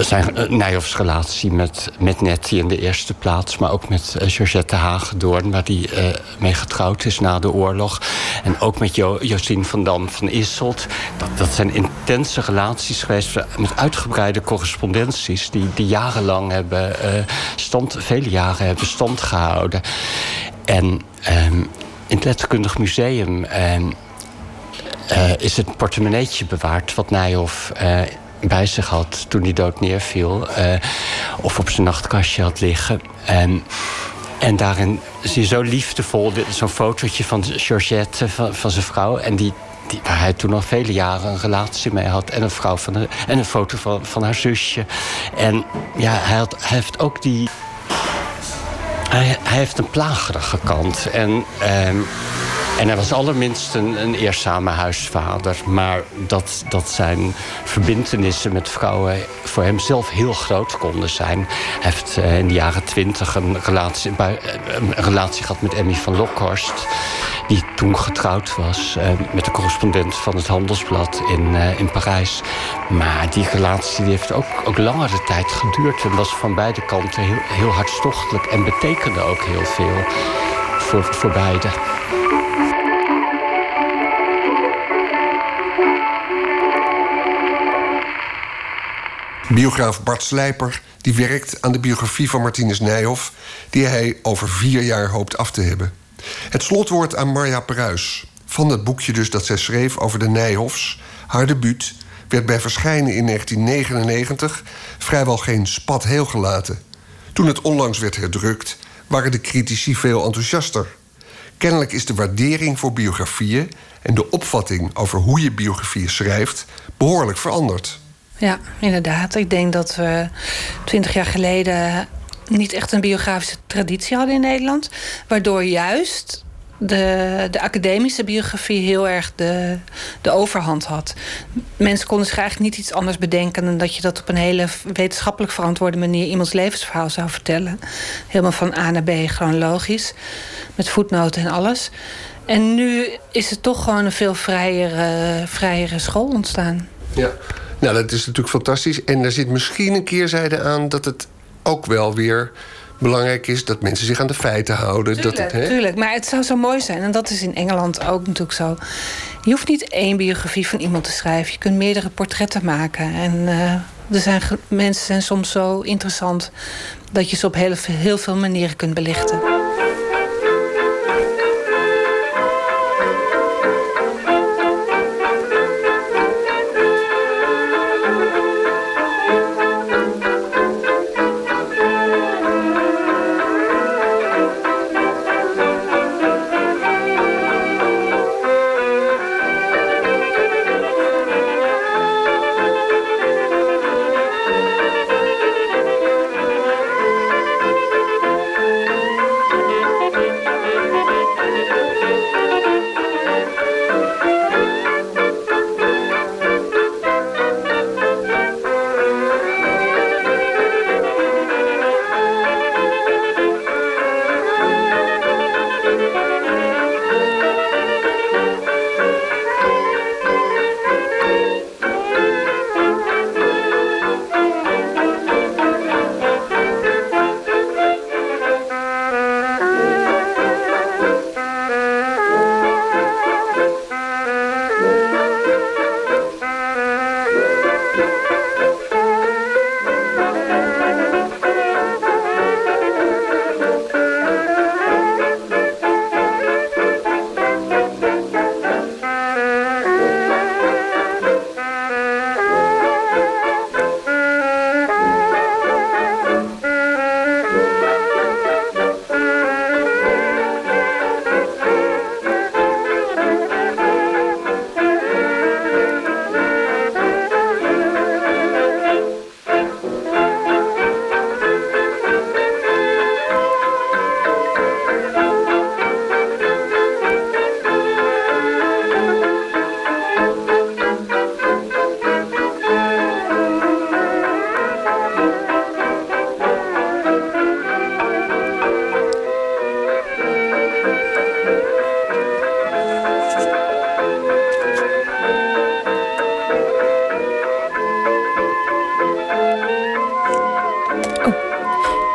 zijn uh, Nijhoffs relatie met, met Nettie in de eerste plaats... maar ook met eh, Georgette Hagedoorn, waar die eh, mee getrouwd is na de oorlog. En ook met jo van Dam van Isselt. Dat, dat zijn intense relaties geweest met uitgebreide correspondenties... die, die jarenlang hebben eh, stand, vele jaren hebben stand gehouden. En ehm, in het Letterkundig Museum... ehm, eh, is het portemonneetje bewaard wat Nijhoff eh, bij zich had toen hij dood neerviel. eh, of op zijn nachtkastje had liggen. En, en daarin zie je zo liefdevol zo'n fotootje van Georgette, van, van zijn vrouw. En die, die, waar hij toen al vele jaren een relatie mee had. En een, vrouw van de- en een foto van, van haar zusje. En ja, hij, had, hij heeft ook die, hij, hij heeft een plagerige kant. En, ehm, en hij was allerminst een, een eerzame huisvader. Maar dat, dat zijn verbindenissen met vrouwen voor hemzelf heel groot konden zijn. Hij heeft eh, in de jaren twintig een relatie, eh, een relatie gehad met Emmy van Lokhorst. Die toen getrouwd was eh, met de correspondent van het Handelsblad in, in Parijs. Maar die relatie die heeft ook, ook langere tijd geduurd. En was van beide kanten heel, heel hartstochtelijk. En betekende ook heel veel voor, voor beide. Biograaf Bart Slijper die werkt aan de biografie van Martinus Nijhoff... die hij over vier jaar hoopt af te hebben. Het slotwoord aan Marja Pruis. Van dat boekje dus dat zij schreef over de Nijhoffs. Haar debuut werd bij verschijnen in 1999 vrijwel geen spat heel gelaten. Toen het onlangs werd herdrukt, waren de critici veel enthousiaster. Kennelijk is de waardering voor biografieën en de opvatting over hoe je biografieën schrijft behoorlijk veranderd. Ja, inderdaad. Ik denk dat we twintig jaar geleden niet echt een biografische traditie hadden in Nederland. Waardoor juist de, de academische biografie heel erg de, de overhand had. Mensen konden zich eigenlijk niet iets anders bedenken dan dat je dat op een hele wetenschappelijk verantwoorde manier iemands levensverhaal zou vertellen. Helemaal van A naar B chronologisch, met voetnoten en alles. En nu is het toch gewoon een veel vrijere, vrijere school ontstaan. Ja. Nou, dat is natuurlijk fantastisch. En er zit misschien een keerzijde aan dat het ook wel weer belangrijk is dat mensen zich aan de feiten houden. dat het, hè? Tuurlijk, maar het zou zo mooi zijn. En dat is in Engeland ook natuurlijk zo. Je hoeft niet één biografie van iemand te schrijven. Je kunt meerdere portretten maken. En eh, er zijn mensen zijn soms zo interessant... dat je ze op heel, heel veel manieren kunt belichten.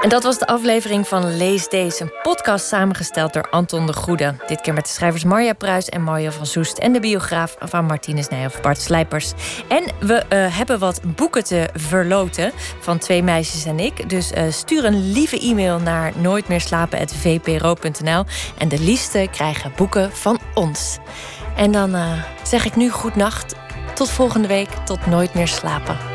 En dat was de aflevering van Lees Deze, een podcast samengesteld door Anton de Goede. Dit keer met de schrijvers Marja Pruis en Mario van Soest en de biograaf van Martinez Nijhoff, Bart Slijpers. En we uh, hebben wat boeken te verloten van twee meisjes en ik. Dus uh, stuur een lieve e-mail naar nooitmeerslapen.vpro.nl en de liefste krijgen boeken van ons. En dan uh, zeg ik nu goed nacht. Tot volgende week, tot nooit meer slapen.